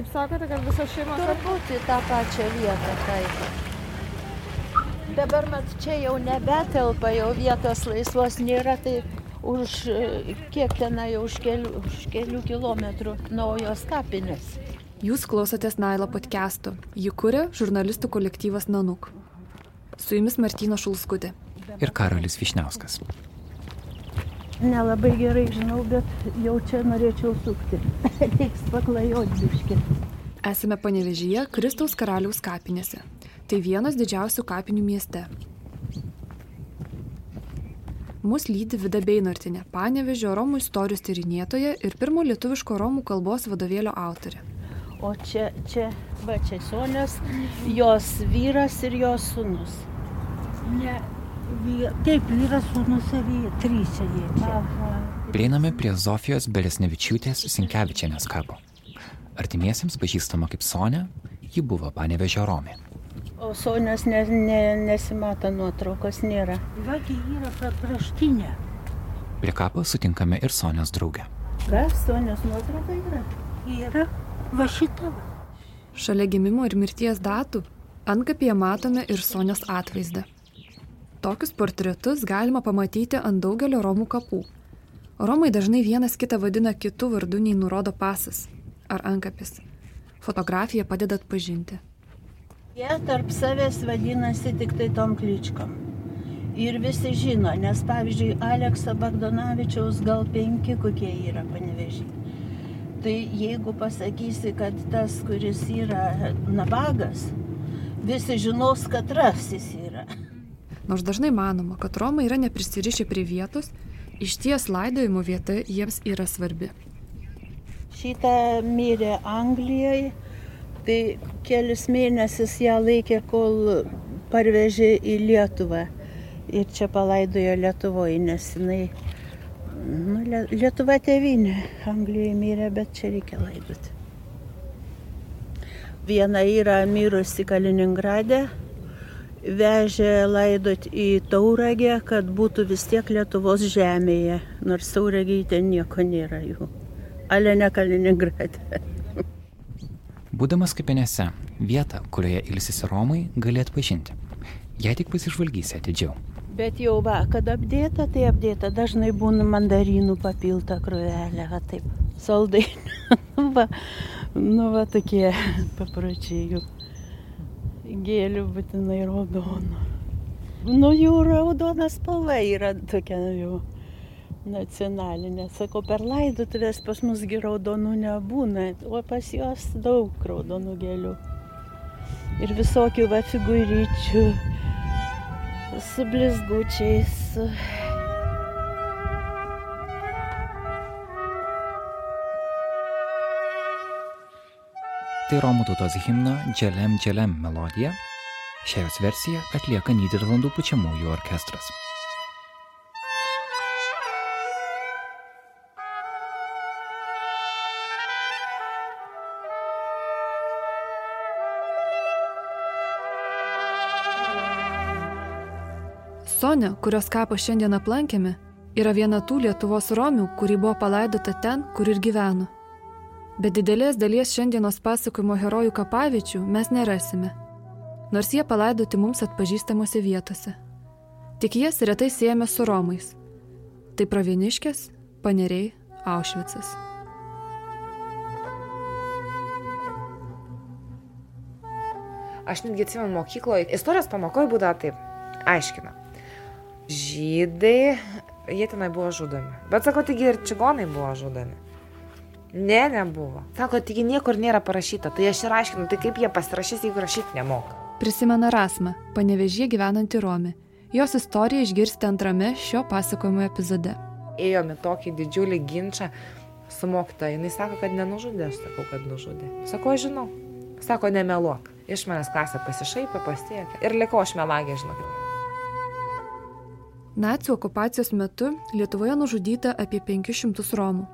Kaip sakote, kad visa šeima... Turbūt į tą pačią vietą, taip. Dabar mat čia jau nebetelpa, jau vietos laisvos nėra, tai už kiek tenai už kelių, už kelių kilometrų naujos kapinės. Jūs klausotės Nailo podcastų. Jį kuria žurnalistų kolektyvas Nanuk. Su jumis Martino Šulskutė. Ir Karolis Višniauskas. Nelabai gerai žinau, bet jau čia norėčiau sukti. Reiks paklajoti biški. Esame panevežyje Kristaus karaliaus kapinėse. Tai vienas didžiausių kapinių mieste. Mus lydi Vida Beinortinė, panevežio Romų istorijos tyrinėtoja ir pirmo lietuviško Romų kalbos vadovėlio autorė. O čia, čia, va čia Sonės, jos vyras ir jos sunus. Ne, taip, vyras sūnus ir trys jie čia. Prieiname prie Zofijos Belesnevičiūtės Sinkevičianės kapo. Artimiesiems pažįstama kaip Sonė, ji buvo panevežio Romė. O Sonės ne, ne, nesimato nuotraukos, nėra. Vagi yra pra- kraštinė. Prie kapo sutinkame ir Sonės draugę. Kas, Sonės nuotrauka yra? Yra va šita. Šalia gimimo ir mirties datų antkapyje matome ir Sonios atvaizdą. Tokius portretus galima pamatyti ant daugelio Romų kapų. Romai dažnai vienas kitą vadina kitų vardų nei nurodo pasas ar ankapis. Fotografija padeda atpažinti. Jie tarp savęs vadinasi tik tai tom kličkom. Ir visi žino, nes pavyzdžiui, Alekso Bagdonavičiaus gal penki kokie yra panevežiai. Tai jeigu pasakysi, kad tas, kuris yra nabagas, visi žinos, kad rasis yra. Nors dažnai manoma, kad Romai yra neprisirišę prie vietos, iš ties laidojimo vieta jiems yra svarbi. Šitą mirė Anglijoje, tai kelis mėnesius ją laikė, kol parvežė į Lietuvą. Ir čia palaidojo Lietuvoje, nes jinai, nu, Lie- Lietuva tėvinė, Anglijoje mirė, bet čia reikia laidoti. Viena yra mirusi Kaliningrade, vežė laidot į Tauragę, kad būtų vis tiek Lietuvos žemėje, nors Tauragiai ten nieko nėra jų. Ale ne Kaliningrade. Būdamas kapinėse, vietą, kurioje ilsisi Romai, gali atpažinti. Jei tik pasižvalgysi atidžiau. Bet jau va, kad apdėta, tai apdėta. Dažnai būna mandarinų papilta kruvelė, va taip, saldainių. va, nu va tokie papročiai jų. Gėlių būtinai raudonų. Nu jų raudona spalva yra tokia jau nacionalinė. Sakau, per laidotuvės pas musgi raudonų nebūna, o pas juos daug raudonų gėlių. Ir visokių va figūryčių su blizgučiais. su- Tai Romų tautos himno Dželem Dželem melodija. Šią jos versiją atlieka Niderlandų pučiamųjų orkestras. Sonia, kurios kapą šiandien aplankėme, yra viena tų Lietuvos Romių, kuri buvo palaidota ten, kur ir gyveno. Bet didelės dalies šiandienos pasakojimo herojų kapaviečių mes nerasime, nors jie palaidoti mums atpažįstamose vietose. Tik jas retai siejame su Romais. Tai Pravieniškės, Paneriai, Aušvicas. Aš netgi atsimenu mokykloje, istorijos pamokoje būdavo taip, aiškina. Žydai, jie tenai buvo žudomi. Bet sako, taigi ir čigonai buvo žudomi. Ne, nebuvo. Sako, taigi niekur nėra parašyta. Tai aš ir aiškinu, tai kaip jie pasirašys, jeigu rašyti nemoka. Prisimena Rasma, panevežė gyvenanti Romi. Jos istoriją išgirsite antrame šio pasakojimo epizode. Ėjome tokį didžiulį ginčą su mokytoja. Jis sako, kad nenužudė, aš sakau, kad nužudė. Sako, aš žinau. Sako, nemeluok. Iš manęs klasė pasišaipė, pasiekė. Ir likau aš melagė, žinokit. Nacių okupacijos metu Lietuvoje nužudyta apie 500 Romų,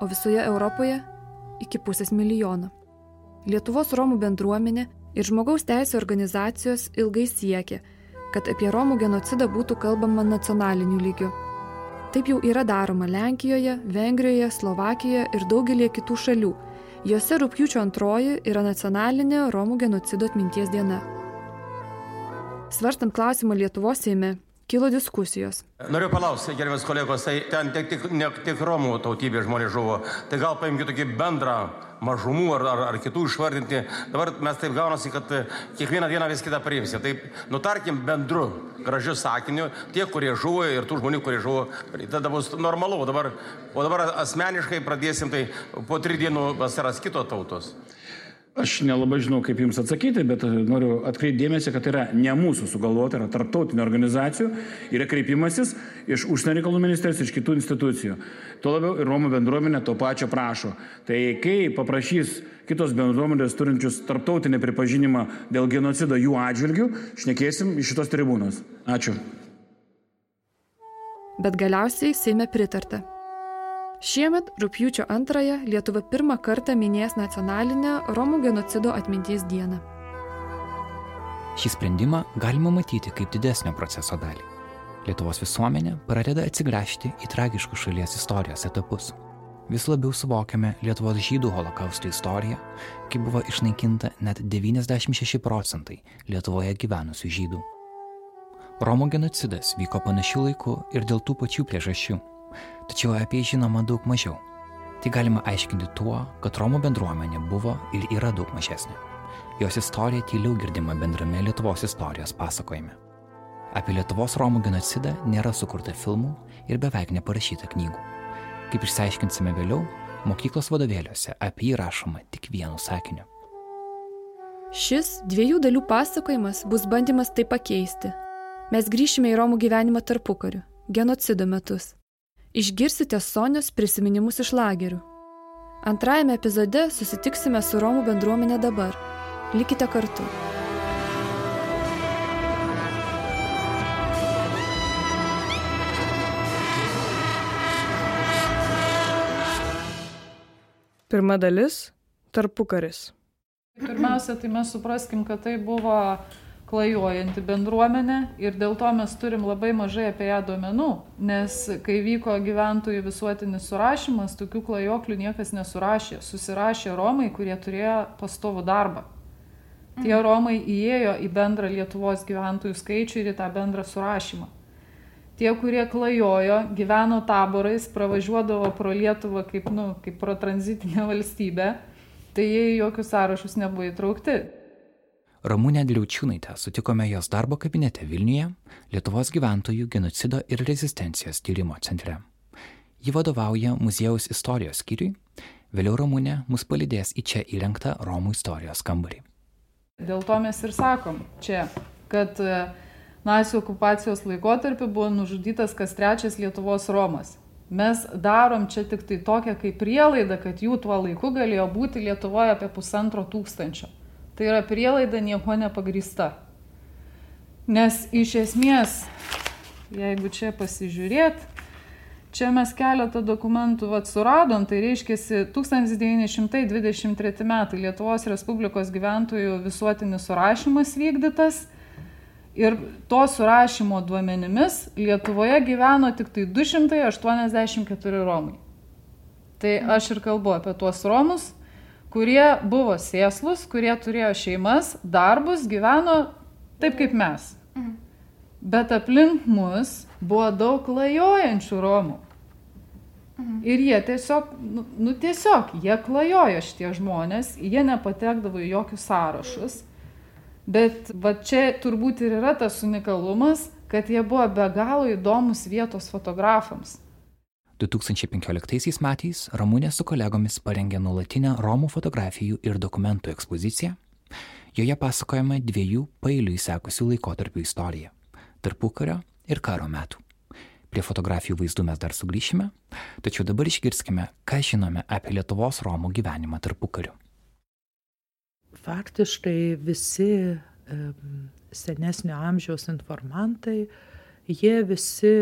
o visoje Europoje iki pusės milijono. Lietuvos Romų bendruomenė ir žmogaus teisų organizacijos ilgai siekė, kad apie Romų genocidą būtų kalbama nacionaliniu lygiu. Taip jau yra daroma Lenkijoje, Vengrijoje, Slovakijoje ir daugelie kitų šalių. Jose rūpjūčio antroji yra nacionalinė Romų genocido atminties diena. Svarstant klausimą Lietuvos Seime, kilo diskusijos. Noriu paklausti, gerbiamas kolegos, tai ten tik, tik, ne tik Romų tautybės žmonės žuvo, tai gal paimkite tokį bendrą mažumų ar, ar, ar kitų išvardinti. Dabar mes taip gaunasi, kad e, kiekvieną dieną vis kitą priimsi. Taip, nutarkim bendru, gražiu sakiniu, tie, kurie žuvo ir tų žmonių, kurie žuvo, tada bus normalu. O dabar, o dabar asmeniškai pradėsim, tai po trijų dienų atsiras kitos tautos. Aš nelabai žinau, kaip jums atsakyti, bet noriu atkreipti dėmesį, kad tai yra ne mūsų sugalvota, yra tarptautinių organizacijų, yra kreipimasis iš užsienio reikalų ministerijos, iš kitų institucijų. Tuo labiau ir Romų bendruomenė to pačio prašo. Tai kai paprašys kitos bendruomenės turinčius tarptautinį pripažinimą dėl genocido jų atžvilgių, šnekėsim iš šitos tribūnos. Ačiū. Bet galiausiai Seime pritarta. Šiemet, rūpjūčio antrąją, Lietuva pirmą kartą minės nacionalinę Romų genocido atminties dieną. Šį sprendimą galima matyti kaip didesnio proceso dalį. Lietuvos visuomenė pradeda atsigręžti į tragiškus šalies istorijos etapus. Vis labiau suvokiame Lietuvos žydų holokausto istoriją, kai buvo išnaikinta net 96 procentai Lietuvoje gyvenusių žydų. Romų genocidas vyko panašių laikų ir dėl tų pačių priežasčių tačiau apie jį žinoma daug mažiau. Tai galima aiškinti tuo, kad Romų bendruomenė buvo ir yra daug mažesnė. Jos istorija tyliau girdima bendrame Lietuvos istorijos pasakojime. Apie Lietuvos Romų genocidą nėra sukurta filmų ir beveik neparašyta knygų. Kaip išsiaiškinsime vėliau, mokyklos vadovėliuose apie jį rašoma tik vienu sakiniu. Šis dviejų dalių pasakojimas bus bandymas tai pakeisti. Mes grįšime į Romų gyvenimą tarpukariu, genocido metus išgirsite Sonios prisiminimus iš lagerių. Antrajame epizode susitiksime su Romų bendruomenė dabar. Likite kartu. Pirma dalis - tarpukaris. Pirmiausia, tai mes supraskim, kad tai buvo klajojanti bendruomenė ir dėl to mes turim labai mažai apie ją duomenų, nes kai vyko gyventojų visuotinis surašymas, tokių klajoklių niekas nesurašė. Susirašė Romai, kurie turėjo pastovų darbą. Tie mhm. Romai įėjo į bendrą Lietuvos gyventojų skaičių ir į tą bendrą surašymą. Tie, kurie klajojo, gyveno taborais, pravažiuodavo pro Lietuvą kaip, nu, kaip pro tranzitinę valstybę, tai jie į jokius sąrašus nebuvo įtraukti. Ramūnę Dliaučiūnaitę sutikome jos darbo kabinete Vilniuje, Lietuvos gyventojų genocido ir rezistencijos tyrimo centre. Ji vadovauja muziejaus istorijos skyriui, vėliau Ramūnė mus palydės į čia įrengtą Romų istorijos kambarį. Dėl to mes ir sakom čia, kad e, nacijų okupacijos laikotarpiu buvo nužudytas kas trečias Lietuvos Romas. Mes darom čia tik tai tokią kaip prielaidą, kad jų tuo laiku galėjo būti Lietuvoje apie pusantro tūkstančio. Tai yra prielaida nieko nepagrįsta. Nes iš esmės, jeigu čia pasižiūrėt, čia mes keletą dokumentų vat, suradom, tai reiškia 1923 metai Lietuvos Respublikos gyventojų visuotinis surašymas vykdytas ir to surašymo duomenimis Lietuvoje gyveno tik tai 284 romai. Tai aš ir kalbu apie tuos romus, kurie buvo sėslus, kurie turėjo šeimas, darbus, gyveno taip kaip mes. Mhm. Bet aplink mus buvo daug klajojančių romų. Mhm. Ir jie tiesiog, nu, nu tiesiog, jie klajojo šitie žmonės, jie nepatekdavo į jokius sąrašus. Bet va čia turbūt ir yra tas unikalumas, kad jie buvo be galo įdomus vietos fotografams. 2015 metais Ramūnė su kolegomis parengė nuolatinę Romų fotografijų ir dokumentų ekspoziciją. Joje pasakojama dviejų pailiui sekusių laikotarpių istorija - tarpukario ir karo metų. Prie fotografijų vaizdų mes dar sugrįšime, tačiau dabar išgirskime, ką žinome apie Lietuvos Romų gyvenimą tarpukariu. Faktiškai visi um, senesnio amžiaus informantai uh, jie visi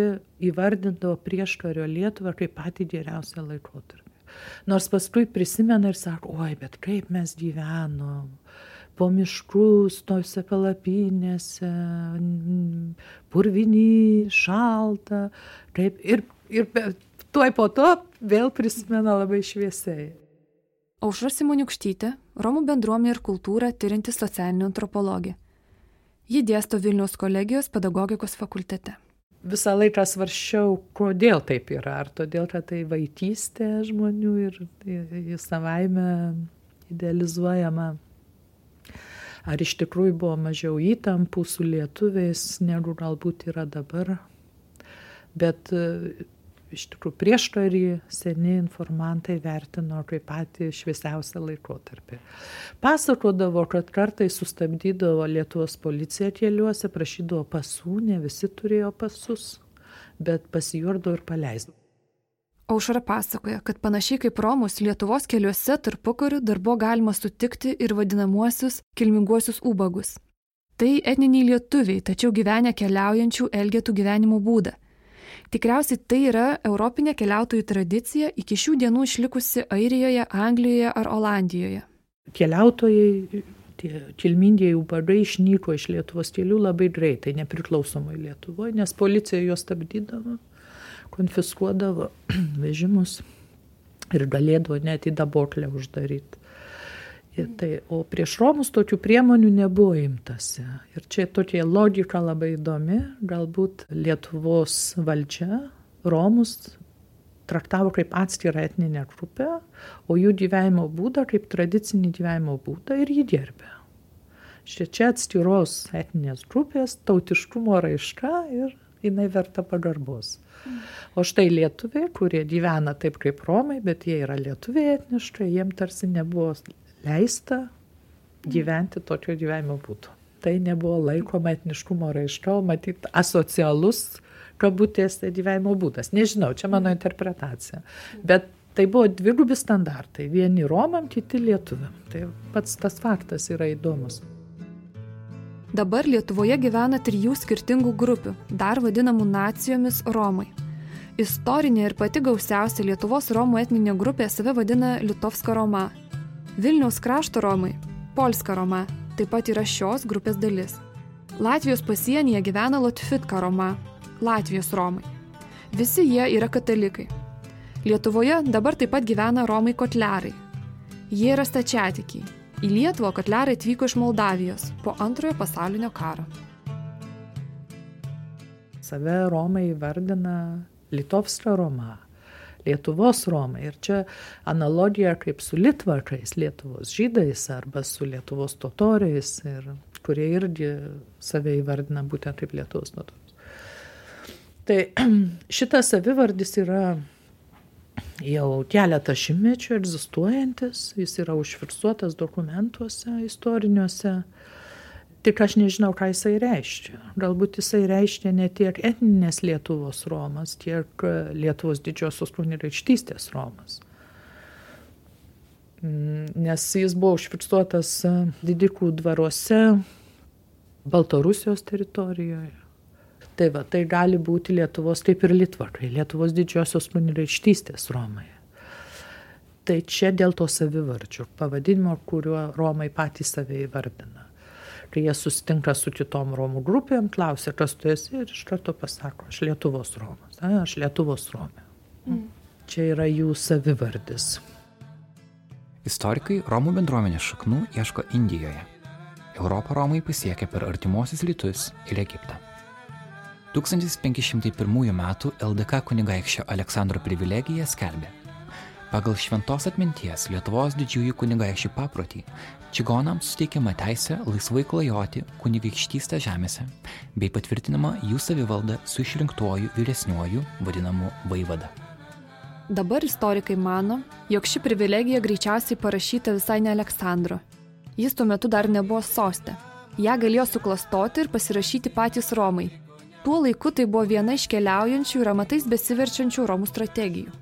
įvardindavo prieškario Lietuvą kaip patį geriausią laikotarpį. Nors paskui prisimena ir sako, oi, bet kaip mes gyvenom po miškus, tose palapinėse, purvinį, šaltą, kaip ir, ir tuoj po to vėl prisimena labai šviesiai. Aušra Simoniukštytė, Romų bendruomenė ir kultūrą tyrinti socialinė antropologija. Ji dėsto Vilniaus kolegijos pedagogikos fakultete. Visą laiką svarščiau, kodėl taip yra. Ar todėl, kad tai vaikystė žmonių ir į savaime idealizuojama. Ar iš tikrųjų buvo mažiau įtampų su lietuviais, negu galbūt yra dabar. Bet iš tikrųjų prieškarį seni informantai vertino kaip patį šviesiausią laikotarpį. Pasakodavo, kad kartais sustabdydavo Lietuvos policija keliuose, prašydavo pasų, ne visi turėjo pasus, bet pasijurdo ir paleisdavo. Aušra pasakoja, kad panašiai kaip Romus Lietuvos keliuose tarpukariu dar buvo galima sutikti ir vadinamuosius kilminguosius ubagus. Tai etniniai lietuviai, tačiau gyvenę keliaujančių elgetų gyvenimo būdą Tikriausiai tai yra europinė keliautojų tradicija iki šių dienų išlikusi Airijoje, Anglijoje ar Olandijoje. Keliautojai, tie kilmingieji ubagai išnyko iš Lietuvos kelių labai greitai, nepriklausomai Lietuvoje, nes policija juos stabdydavo, konfiskuodavo vežimus ir galėdavo net į daboklę uždaryti. Tai, o prieš Romus tokių priemonių nebuvo imtasi. Ir čia tokia logika labai įdomi. Galbūt Lietuvos valdžia Romus traktavo kaip atskirą etninę grupę, o jų gyvenimo būdą kaip tradicinį gyvenimo būdą ir jį gerbė. Šia čia atskiros etninės grupės, tautiškumo raiška ir jinai verta pagarbos. O štai lietuviai, kurie gyvena taip kaip Romai, bet jie yra lietuviai etniškai, jiem tarsi nebuvo leista gyventi tokio gyvenimo būdu. Tai nebuvo laikoma etniškumo raiška, matyt asocialus kabutėse gyvenimo būdas. Nežinau, čia mano interpretacija. Bet tai buvo dvigubi standartai. Vieni Romam, kiti Lietuviam. Tai pats tas faktas yra įdomus. Dabar Lietuvoje gyvena trijų skirtingų grupių, dar vadinamų nacijomis Romai. Istorinė ir pati gausiausia Lietuvos Romų etninė grupė save vadina Litovska Roma Vilniaus krašto Romai, Polska Roma, taip pat yra šios grupės dalis. Latvijos pasienyje gyvena Lotfitka Roma, Latvijos Romai. Visi jie yra katalikai. Lietuvoje dabar taip pat gyvena Romai Kotlerai. Jie yra stačiatikiai. Į Lietuvą Kotlerai atvyko iš Moldavijos po antrojo pasaulinio karo. Save Romai vardina Litovska Roma Lietuvos Romai. Ir čia analogija kaip su Litvakais, Lietuvos žydais arba su Lietuvos totoriais, ir, kurie irgi save įvardina būtent kaip Lietuvos totorius. Tai šitas savivardis yra jau keletą šimtmečių egzistuojantis, jis yra užfiksuotas dokumentuose istoriniuose tik aš nežinau, ką jisai reiškia. Galbūt jisai reiškia ne tiek etninės Lietuvos Romas, tiek e, Lietuvos didžiosios kunigaikštystės Romas. Mm, nes jis buvo užfiksuotas e, didikų dvaruose Baltarusijos teritorijoje. Tai va, tai gali būti Lietuvos, kaip ir Litvakai, Lietuvos didžiosios kunigaikštystės Romai. Tai čia dėl to savivardžio pavadinimo, kuriuo Romai patys save įvardina kai jie susitinka su kitom Romų grupėm, klausia, kas tu esi ir iš karto pasako, aš Lietuvos Romas, a, aš Lietuvos Romė. Mm. Čia yra jų savivardis. Istorikai Romų bendruomenės šaknų ieško Indijoje. Europą Romai pasiekė per artimuosius rytus ir Egiptą. 1501 m. LDK kunigaikščio Aleksandro privilegija skelbė, Pagal šventos atminties Lietuvos didžiųjų kunigaikščių paprotį, čigonams suteikiama teisė laisvai klajoti kunigaikštystę žemėse, bei patvirtinama jų savivalda su išrinktuoju vyresniuoju vadinamu vaivada. Dabar istorikai mano, jog ši privilegija greičiausiai parašyta visai ne Aleksandro. Jis tuo metu dar nebuvo sostė. Ja galėjo suklastoti ir pasirašyti patys Romai. Tuo laiku tai buvo viena iš keliaujančių ir amatais besiverčiančių Romų strategijų.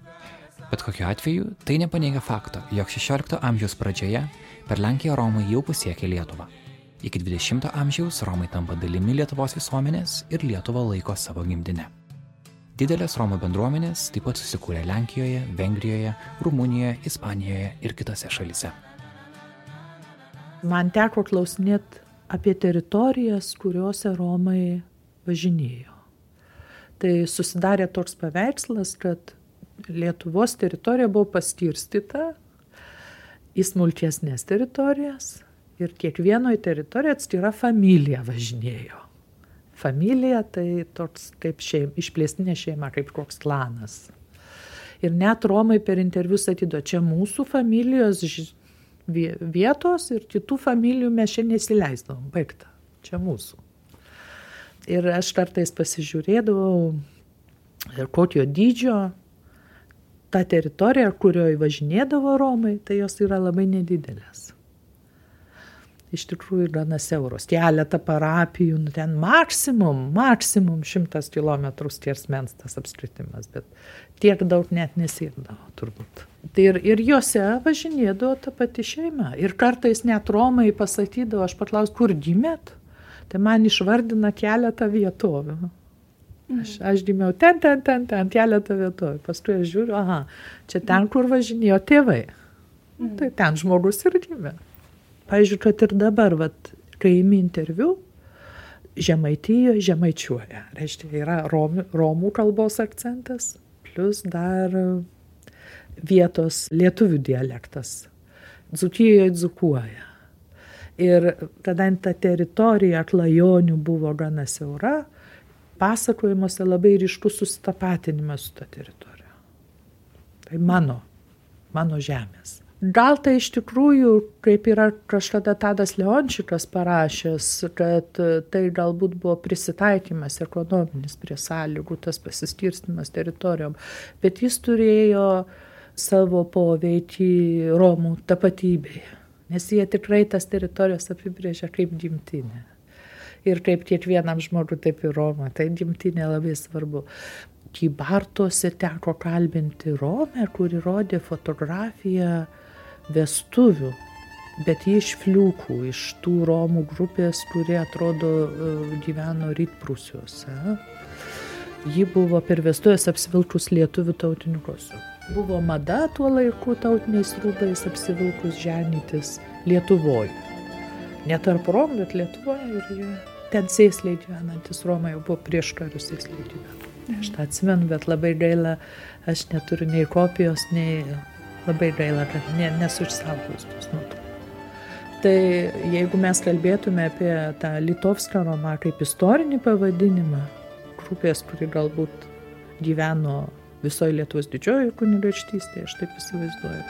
Bet kokiu atveju tai nepaneigia fakto, jog 16 amžiaus pradžioje per Lenkiją Romai jau pasiekė Lietuvą. Iki 20 amžiaus Romai tampa dalimi Lietuvos visuomenės ir Lietuvą laiko savo gimtinę. Didelės Romų bendruomenės taip pat susikūrė Lenkijoje, Vengrijoje, Rumunijoje, Ispanijoje ir kitose šalise. Man teko klausinėti apie teritorijas, kuriuose Romai važinėjo. Tai susidarė toks paveikslas, kad Lietuvos teritorija buvo paskirstyta į smulkesnės teritorijas ir kiekvienoje teritorijoje atskira familija važinėjo. Familija tai toks kaip šeim, išplėstinė šeima, kaip koks klanas. Ir net Romai per interviu sakydo, čia mūsų familijos vietos ir kitų familijų mes čia nesileisdavom, baigta, čia mūsų. Ir aš kartais pasižiūrėdavau, kokio dydžio ta teritorija, kurioje važinėdavo Romai, tai jos yra labai nedidelės iš tikrųjų gana siauros. Keletą parapijų, nu, ten maksimum, maksimum šimtas kilometrų skersmens tas apskritimas, bet tiek daug net nesiekdavo turbūt. Tai ir, ir juose važinėdavo ta pati šeima. Ir kartais net Romai pasakydavo, aš paklausiu, kur gimėt, tai man išvardina keletą vietovių. Aš, aš gimiau ten, ten, ten, ten, keletą vietovių. Paskui aš žiūriu, aha, čia ten, kur važinėjo tėvai. Mm. Tai ten žmogus ir gimė. Pavyzdžiui, kad ir dabar, vat, kai imi interviu, Žemaitijoje žemaičiuoja. Reiškia, yra romų, romų kalbos akcentas, plus dar vietos lietuvių dialektas. Dzukijoje dzukuoja. Ir kadangi ta teritorija klajonių buvo gana siaura, pasakojimuose labai ryškus susitapatinimas su ta teritorija. Tai mano, mano žemės. Gal tai iš tikrųjų, kaip yra kažkada Tadas Leončikas parašęs, kad tai galbūt buvo prisitaikymas ekonominis prie sąlygų, tas pasiskirstimas teritorijom, bet jis turėjo savo poveikį Romų tapatybėje, nes jie tikrai tas teritorijas apibrėžia kaip gimtinė. Ir kaip kiekvienam žmogui, taip ir Roma, tai gimtinė labai svarbu. Kybartuose teko kalbinti Romę, kuri rodė fotografiją vestuvių, bet ji iš fliukų, iš tų Romų grupės, kurie atrodo e, gyveno rytprūsiuose. Ji buvo per vestuvės apsivilkus lietuvių tautinių kosių. Buvo mada tuo laiku tautiniais rūbais apsivilkus ženytis Lietuvoje. Ne tarp Romų, bet Lietuvoje ir jie ten sėsliai gyvenantis Romai jau buvo prieš karius sėsliai gyveno. Aš tą atsimenu, bet labai gaila, aš neturiu nei kopijos, nei Labai gaila, kad ne, nesu išsaugojus tos nuotraukos. Tai jeigu mes kalbėtume apie tą Litovską romą kaip istorinį pavadinimą, grupės, kuri galbūt gyveno visoje Lietuvos didžiojoje kunigaikštystėje, aš taip įsivaizduoju.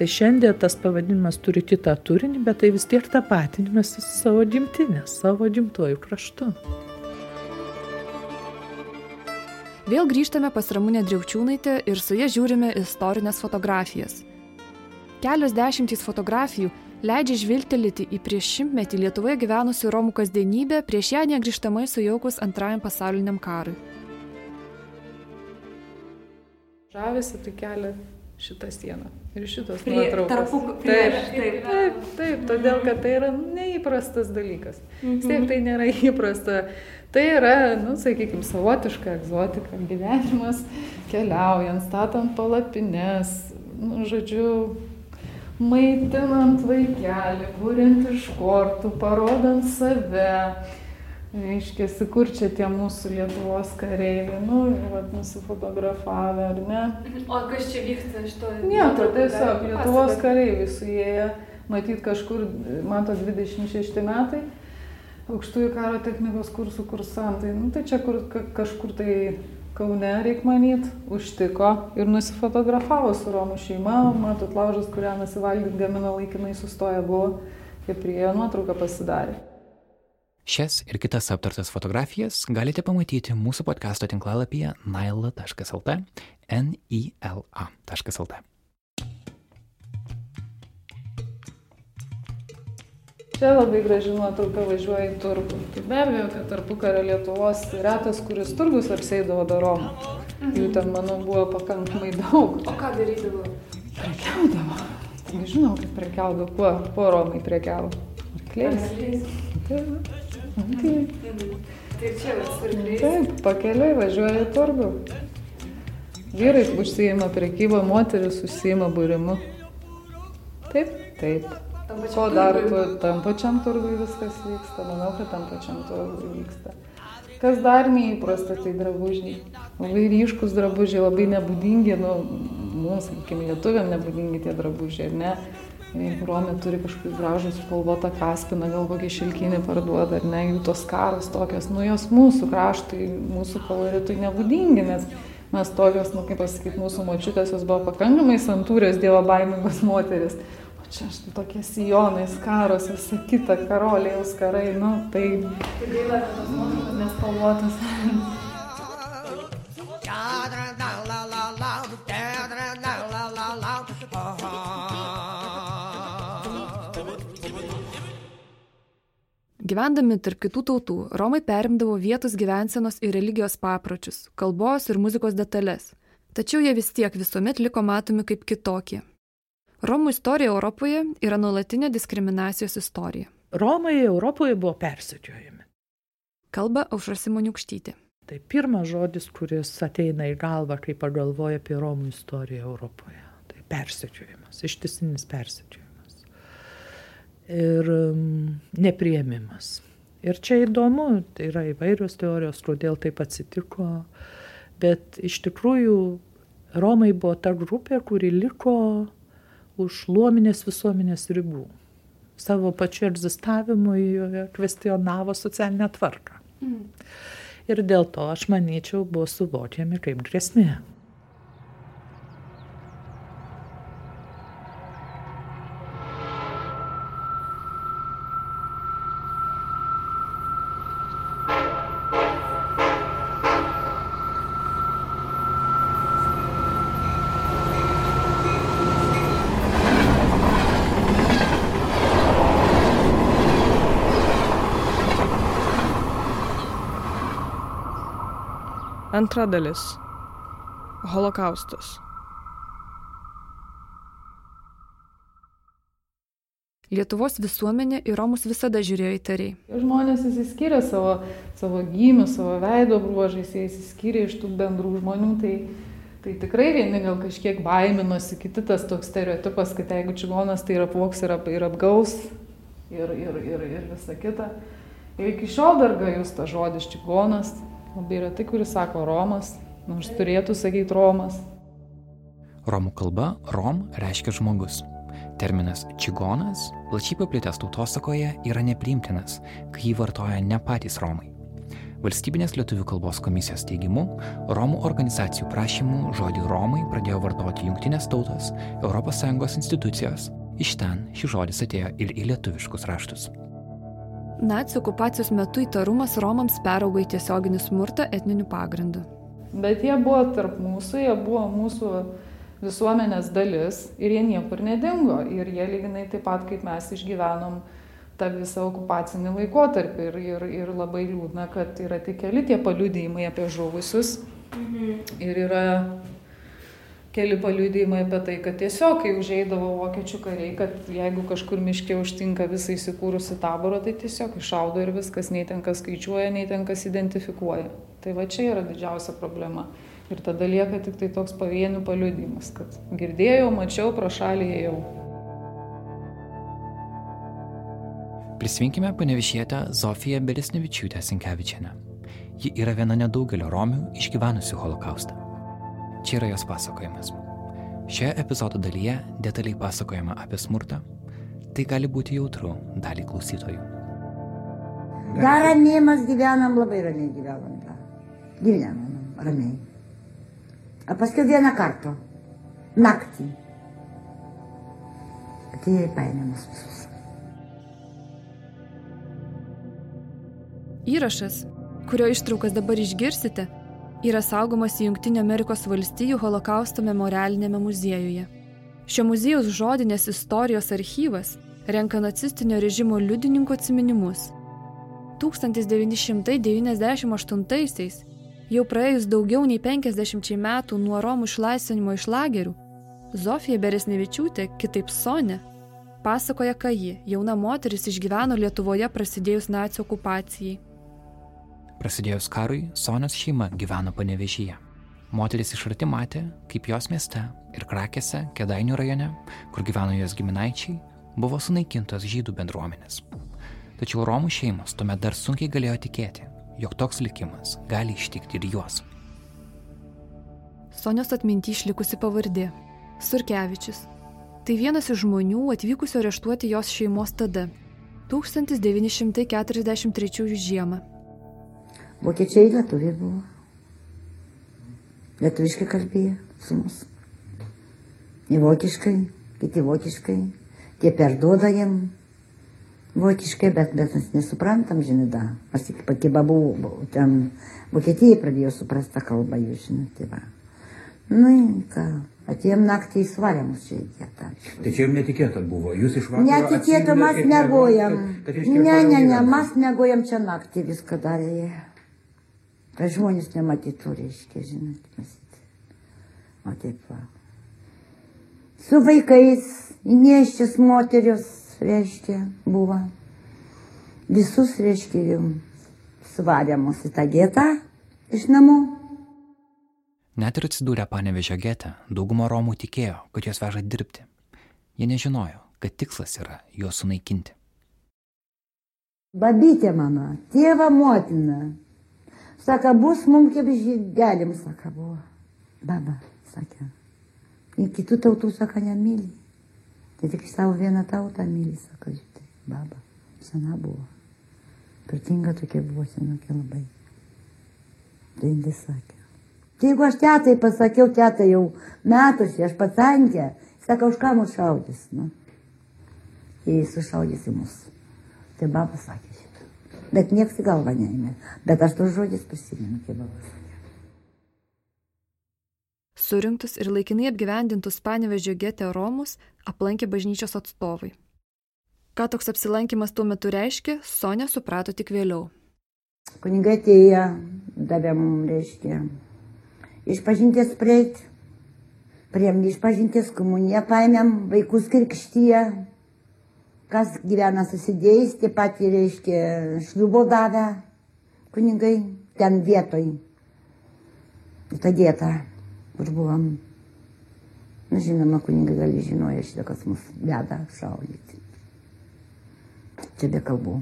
Tai šiandien tas pavadinimas turi kitą turinį, bet tai vis tiek tapatinimas su savo gimtinė, savo gimtojų kraštu. Vėl grįžtame pas Ramūnę Driaučiūnaitę ir su ja žiūrime istorinės fotografijas. Kelios dešimtys fotografijų leidžia žvilgtelėti į prieš šimtmetį Lietuvoje gyvenusių Romų kasdienybę prieš ją negrįžtamai sujaukus antrajam pasauliniam karui. Žavisi tai kelia šitą sieną ir šitos Prie, nuotraukos. Tarpu, Taip, prieš, taip, taip, taip, todėl kad tai yra neįprastas dalykas. Mhm. Taip, tai nėra įprasta Tai yra, nu, sakykime, savotiška egzotika, gyvenimas keliaujant, statant palapines, nu, žodžiu, maitinant vaikelį, būrint iš kortų, parodant save. Reiškia, kur čia tie mūsų Lietuvos kareiviai, nu, vat, nusifotografavę, ar ne? O kas čia vyksta to? Nieko, tiesiog Lietuvos kareiviai suėję, matyt, kažkur, mato, 26 metai aukštųjų karo technikos kursų kursantai. Nu, tai čia kur, ka, kažkur tai Kaune, reik manyt, užtiko ir nusifotografavo su Romų šeima. Matot, laužas, kurią nasivalgyti gamino laikinai sustoja buvo, jie priejo nuotrauką pasidarė. Šias ir kitas aptartas fotografijas galite pamatyti mūsų podkasto tinklalapyje naila.lt, nila.lt. Čia labai graži nuotrauka važiuoja į turgų. Tai be abejo, kad tarpukario Lietuvos retas, kuris turgus apseidavo darom. Jų ten, manau, buvo pakankamai daug. O ką darydavo? Prekiaudavo. Tai žinau, kaip prekiaudavo. Kuo, kuo Romai prekiavo? Arkliais. Taip. Tai čia svarbiai. Taip, pakeliui važiuoja turgų. Vyrai užsijima prekybą, moteris užsijima būrimu. Taip, taip. Ko dar tu, tam pačiam turgui viskas vyksta, manau, kad tam pačiam turgui vyksta. Kas dar neįprasta, tai drabužiai. Labai ryškus drabužiai, labai nebūdingi, nu, mums, sakykime, lietuviam nebūdingi tie drabužiai, ne? Jeigu Romė turi kažkokį gražų spalvotą kaspiną, gal kokį šilkinį parduoda, ar ne, jų tos karos tokios, nu jos mūsų kraštui, mūsų koloritui nebūdingi, nes mes tokios, nu kaip pasakyti, mūsų močiutės jos buvo pakankamai santūrios dievo baimingos moteris. O čia štai tokie sijonai, skaros, visa kita, karoliaus karai, nu. Tai gaila, kad tos nuotraukos nespalvotos. Gyvendami tarp kitų tautų, Romai perimdavo vietos gyvensenos ir religijos papročius, kalbos ir muzikos detalės. Tačiau jie vis tiek visuomet liko matomi kaip kitokie. Romų istorija Europoje yra nuolatinė diskriminacijos istorija. Romai Europoje buvo persekiojami. Kalba Aušrasimoniukštytė. Tai pirmas žodis, kuris ateina į galvą, kai pagalvoja apie Romų istoriją Europoje. Tai persekiojimas, ištisinis persekiojimas. Ir nepriemimas. Ir čia įdomu, tai yra įvairios teorijos, kodėl taip atsitiko, bet iš tikrųjų Romai buvo ta grupė, kuri liko už luominės visuomenės ribų. Savo pačiu egzistavimu joje kvestionavo socialinę tvarką. Mm. Ir dėl to, aš manyčiau, buvo suvokiami kaip grėsmė. Antra dalis. Holokaustas. Lietuvos visuomenė į Romus visada žiūrėjo įtariai. Žmonės įsiskyrė savo, savo gymių, savo veido bruožais, jie įsiskyrė iš tų bendrų žmonių, tai, tai tikrai vieni gal kažkiek baiminosi, kiti tas toks stereotipas, kad jeigu čigonas tai yra poks ir, ap, ir apgaus ir, ir, ir, ir visa kita. Ir iki šiol dar gajus tas žodis čigonas, labai retai, kuris sako Romas, nors turėtų sakyti Romas. Romų kalba Rom reiškia žmogus. Terminas čigonas plačiai paplitęs tautosakoje yra nepriimtinas, kai jį vartoja ne patys Romai. Valstybinės lietuvių kalbos komisijos teigimu, Romų organizacijų prašymų žodį Romai pradėjo vartoti Junktinės tautos, ES institucijos. Iš ten šis žodis atėjo ir į lietuviškus raštus. Nacijų okupacijos metu įtarumas Romams peraugo į tiesioginį smurtą etniniu pagrindu. Bet jie buvo tarp mūsų, jie buvo mūsų visuomenės dalis ir jie niekur nedingo. Ir jie lyginai taip pat, kaip mes išgyvenom tą visą okupacinį laikotarpį. Ir, ir, ir labai liūdna, kad yra tik keli tie paliudėjimai apie žuvusius. Mhm. Ir yra keli paliudėjimai apie tai, kad tiesiog, kai užeidavo vokiečių kariai, kad jeigu kažkur miške užtinka visą įsikūrusi taborą, tai tiesiog iššaudo ir viskas, nei ten kas skaičiuoja, nei ten kas identifikuoja. Tai va čia yra didžiausia problema. Ir tada lieka tik tai toks pavienių paliudimas, kad girdėjau, mačiau, pro šalį ėjau. Prisiminkime panevišietę Zofiją Beresnevičiūtę Sinkevičianę. Ji yra viena nedaugelio romių išgyvenusių holokaustą. Čia yra jos pasakojimas. Šioje epizodo dalyje detaliai pasakojama apie smurtą. Tai gali būti jautru daliai klausytojų. Dar ramiai mes gyvenam, labai ramiai gyvenam. Gyvenam ramiai. O paskui vieną kartą. Naktį. Atėjo ir paėmė mus visus. Įrašas, kurio ištraukas dabar išgirsite, yra saugomas Junktinio Amerikos valstijų holokausto memorialinėme muziejuje. Šio muziejaus žodinės istorijos archyvas renka nacistinio režimo liudininkų atminimus. 1998-aisiais, jau praėjus daugiau nei 50 metų nuo Romų išlaisvinimo iš lagerių, Zofija Beresnevičiūtė, kitaip Sonė, pasakoja, ką ji, jauna moteris, išgyveno Lietuvoje prasidėjus nacijų okupacijai. Prasidėjus karui, Sonės šeima gyveno panevežyje. Moteris iš arti matė, kaip jos mieste ir Krakėse, Kedainių rajone, kur gyveno jos giminaičiai, buvo sunaikintos žydų bendruomenės. Tačiau Romų šeimos tuomet dar sunkiai galėjo tikėti, jog toks likimas gali ištikti ir juos. Sonios atminti išlikusi pavardė Surkevičius. Tai vienas iš žmonių atvykusio areštuoti jos šeimos tada, 1943 žiemą. Vokiečiai lietuviai buvo. Lietuviškai kalbėjo su mus. Į vokiškai, kiti vokiškai. Tie perduoda jiem vokiškai, bet, bet mes nesuprantam, žinai, da. Aš tik pati buvau, ten Vokietijai pradėjo suprasti tą kalbą, jūs žinote, va. Nu, ką, atėjom naktį įsvarę mus čia į getą. Tai čia jums netikėta buvo, jūs iš vakaro. Netikėto mes negojam. negalvojat, kad- kad reiškia Ne, ne, ne, mes negojam čia naktį viską darė. Tai žmonės nematytų, reiškia, žinot, matyt. O taip va. Su vaikais, neščias moterius, reiškia, buvo. Visus, reiškia, jum svarė mus į tą getą iš namų. Net ir atsidūrę panevežio gete, dauguma Romų tikėjo, kad juos veža dirbti. Jie nežinojo, kad tikslas yra juos sunaikinti. Babytė mano, tėva motina. Saka, bus mums kaip žydelim, saka, buvo. Baba, sakė. Ir kitų tautų, saka, nemyli. Tai tik savo vieną tautą myli, saka, žydai. Baba, sena buvo. Turtinga tokia buvo senokė labai. Tai indai sakė. Tai jeigu aš tetai pasakiau, tetai jau metusi, aš pacankė, sako, už ką mus šaudys, nu. Jis sušaudys į mus. Tai baba sakė. Bet nieks į galvą neėmė. Bet aš tos žodžius prisimenu, kaip sakė. Surinktus ir laikinai apgyvendintus Panevežio gete Romus aplankė bažnyčios atstovai. Ką toks apsilankimas tuo metu reiškia, Sonė suprato tik vėliau. Kunigai atėjo, davė mums, reiškia, išpažinties prieiti. Priem išpažinties komuniją paėmėm, vaikus krikštyje, kas gyvena susidėjęs, tie patys, reiškia, šliubo davę kunigai ten vietoj. Į tą vietą, kur buvom. Na, žinoma, kunigai gali žinojo šitą, kas mus veda šaudyti. Čia be kalbų.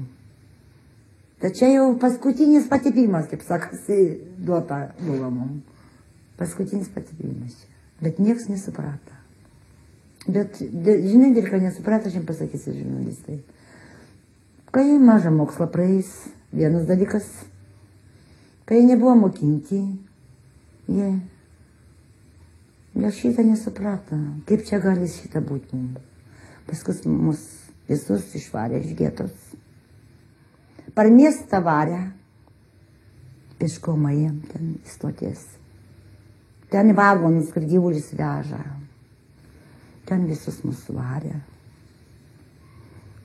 Tačiau jau paskutinis patipimas, kaip sakasi, duota buvo mums. Paskutinis patipimas čia. Bet nieks nesuprato. Bet, žinai, dėl ko nesuprato, aš jums pasakysiu, žurnalistai. Kai mažą mokslą praeis, vienas dalykas, kai nebuvo mokinti, jie, jie šitą nesuprato. Kaip čia gali šitą būti mums. Paskui mus visus išvarė iš vietos. Per miestą varė, pieškomą jiem ten stoties. Ten vagonus, kur gyvulis veža. Ten visus mus varė.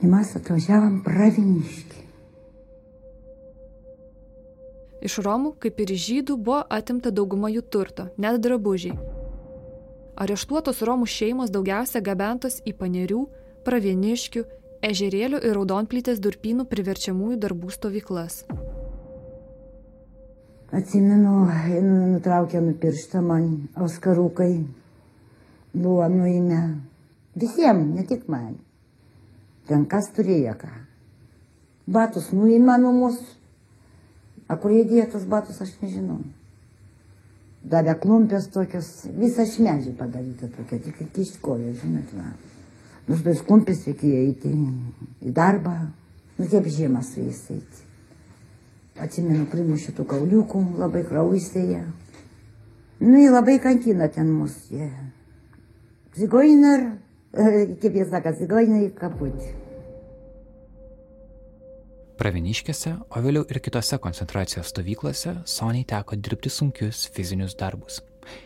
Ir mes atvažiavam praviniški. Iš Romų, kaip ir žydų, buvo atimta dauguma jų turto, net drabužiai. Areštuotos Romų šeimos daugiausia gabentos į panerių, pravieniškių, ežerėlių ir raudonplytės durpynų priverčiamųjų darbų stovyklas. Atsimenu, nutraukė nupirštą man auskarukai. Buvo nuėmę. Visiems, ne tik man. Ten kas turėjo ką. Batus nuėmė nuo mūsų. A kur jie dėjo tos batus, aš nežinau. Davė klumpės tokios, visą šmedžią padaryta tokia, tik kišti koją, žinot, va. Nors tos klumpės reikėjo eiti į darbą, nu kaip žiemą su jais eiti. Atsimenu, primušė tų kauliukų, labai kraujystėje. Nu, jie labai kankina ten mus. Jie. Zigoiner, kaip jie sako, zigoiner kaputį. Praviniškėse, o vėliau ir kitose koncentracijos stovyklose Soniai teko dirbti sunkius fizinius darbus.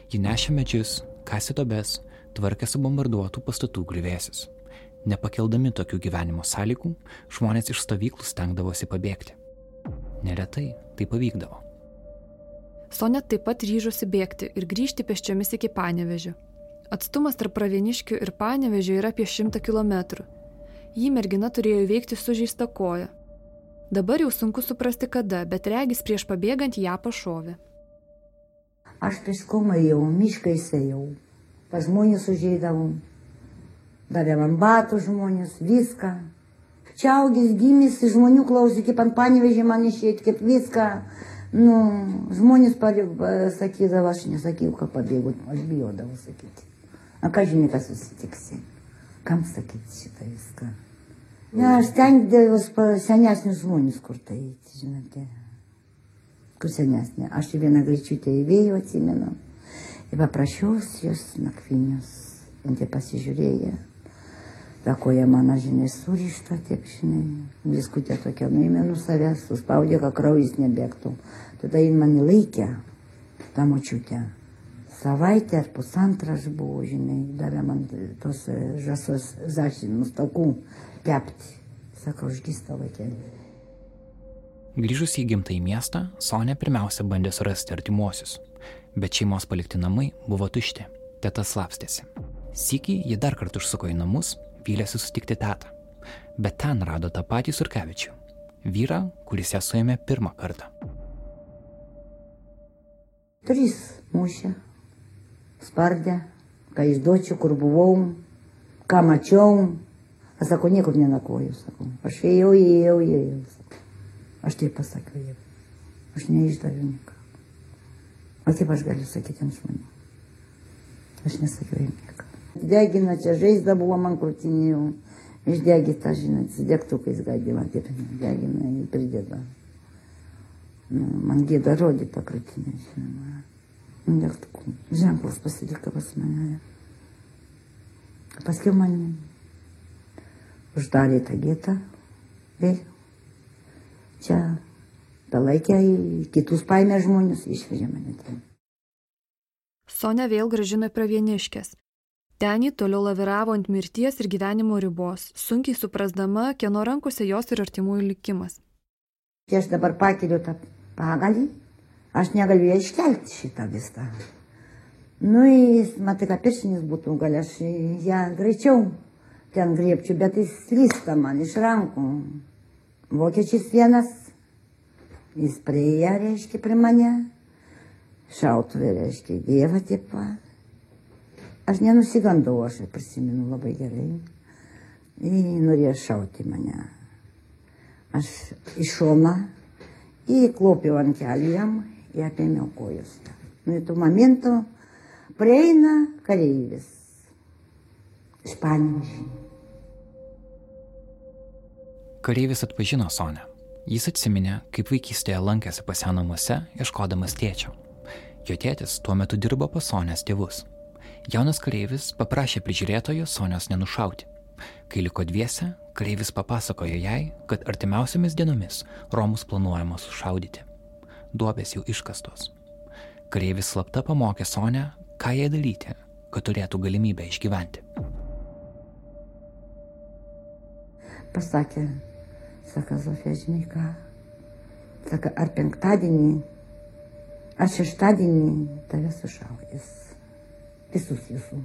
Ji nešė medžius, kasė dobes, tvarkė subombarduotų pastatų grįvėsis. Nepakeldami tokių gyvenimo sąlygų, žmonės iš stovyklų stengdavosi pabėgti. Neretai tai pavykdavo. Sonė taip pat ryžosi bėgti ir grįžti pėsčiomis iki Panevežio. Atstumas tarp Pravieniškių ir Panevežio yra apie 100 km. Jį mergina turėjo įveikti sužeista koja. Dabar jau sunku suprasti kada, bet regis prieš pabėgant ją pašovė. Aš pieškom ėjau, miškais ėjau, pas žmonės užėjau, davė man batų žmonės, viską. Čia augęs gimęs, žmonių klausė, kaip ant panevežė man išėjti, kaip viską. Nu, žmonės sakydavo, aš nesakiau, kad pabėgau, aš bijodavau sakyti. A ką žinai, kas susitiksi? Kam sakyti šitą viską? Ne, aš stengdavus pa senesnius žmonės kur tai, žinote. Kur senesnė. Aš į vieną greičiutę įvėjau, atsimenu. Ir paprašiaus jos nakvinius. Jie pasižiūrėjo. Ta koja mano žinai surišta, tiek žinai. Viskutė tokia nuėmė nuo savęs, suspaudė, kad kraujas nebėgtų. Tada jin mane laikė, tą močiutę. Savaitę ar pusantrą aš buvau, žinai, davė man tos e, žasos zašinus takų kepti. Sakau, užgysta vaikelį. Grįžus į gimtąjį miestą, Sonė pirmiausia bandė surasti artimuosius, bet šeimos palikti namai buvo tušti, teta slapstėsi. Sykį ji dar kartą užsuko į namus, vylėsi sutikti tetą, bet ten rado tą patį Surkevičių, vyrą, kuris ją suėmė pirmą kartą. Trys mušė, spardė, ką išduočiau, kur buvau, ką mačiau. Aš sakau, niekur nenakvoju, sakau. Aš ėjau, ėjau, ėjau. Sakau. Aš taip pasakiau jam. Aš neišdaviau nieko. O kaip aš galiu sakyti ant žmonių? Aš nesakiau jam nieko. Degina čia žaizda buvo man krūtinėjau. Išdegita, žinot, su degtukais gadima, taip degina ir Degtukų. Ženklas pasiliko pas mane. Paskiau man uždarė tą getą. Vėl čia palaikė, kitus paėmė žmonės, išvežė mane ten. Sonia vėl gražino prie vieniškės. Ten ji toliau laviravo ant mirties ir gyvenimo ribos, sunkiai suprasdama, kieno rankose jos ir artimųjų likimas. Kai aš dabar pakeliu tą pagalį, aš negaliu ją iškelti šitą visą. Nu, jis, matai, kad piršinis būtų, gal aš ją greičiau ten griebčiau, bet jis slysta man iš rankų. Vokiečiais vienas, jis prieja, reiškia, prie mane, šautuvė, reiškia, dievą tipą. Aš nenusigandau, aš prisimenu labai gerai. Jis norėjo šauti mane. Aš iš šoną įklopiau ant kelių jam ir apėmiau kojus. Nu, tų momentų prieina kareivis iš Panimžių. Kareivis atpažino Sonę. Jis atsiminė, kaip vaikystėje lankėsi pas ją namuose, ieškodamas tėčio. Jo tėtis tuo metu dirbo pas Sonės tėvus. Jaunas kareivis paprašė prižiūrėtojo Sonės nenušauti. Kai liko dviese, kareivis papasakojo jai, kad artimiausiamis dienomis Romus planuojama sušaudyti. Duobės jau iškastos. Kareivis slapta pamokė Sonę, ką jai daryti, kad turėtų galimybę išgyventi. Pasakė, sako Zofija, žinai ką, sako, ar penktadienį, ar šeštadienį tave sušaudys. Visus jūsų.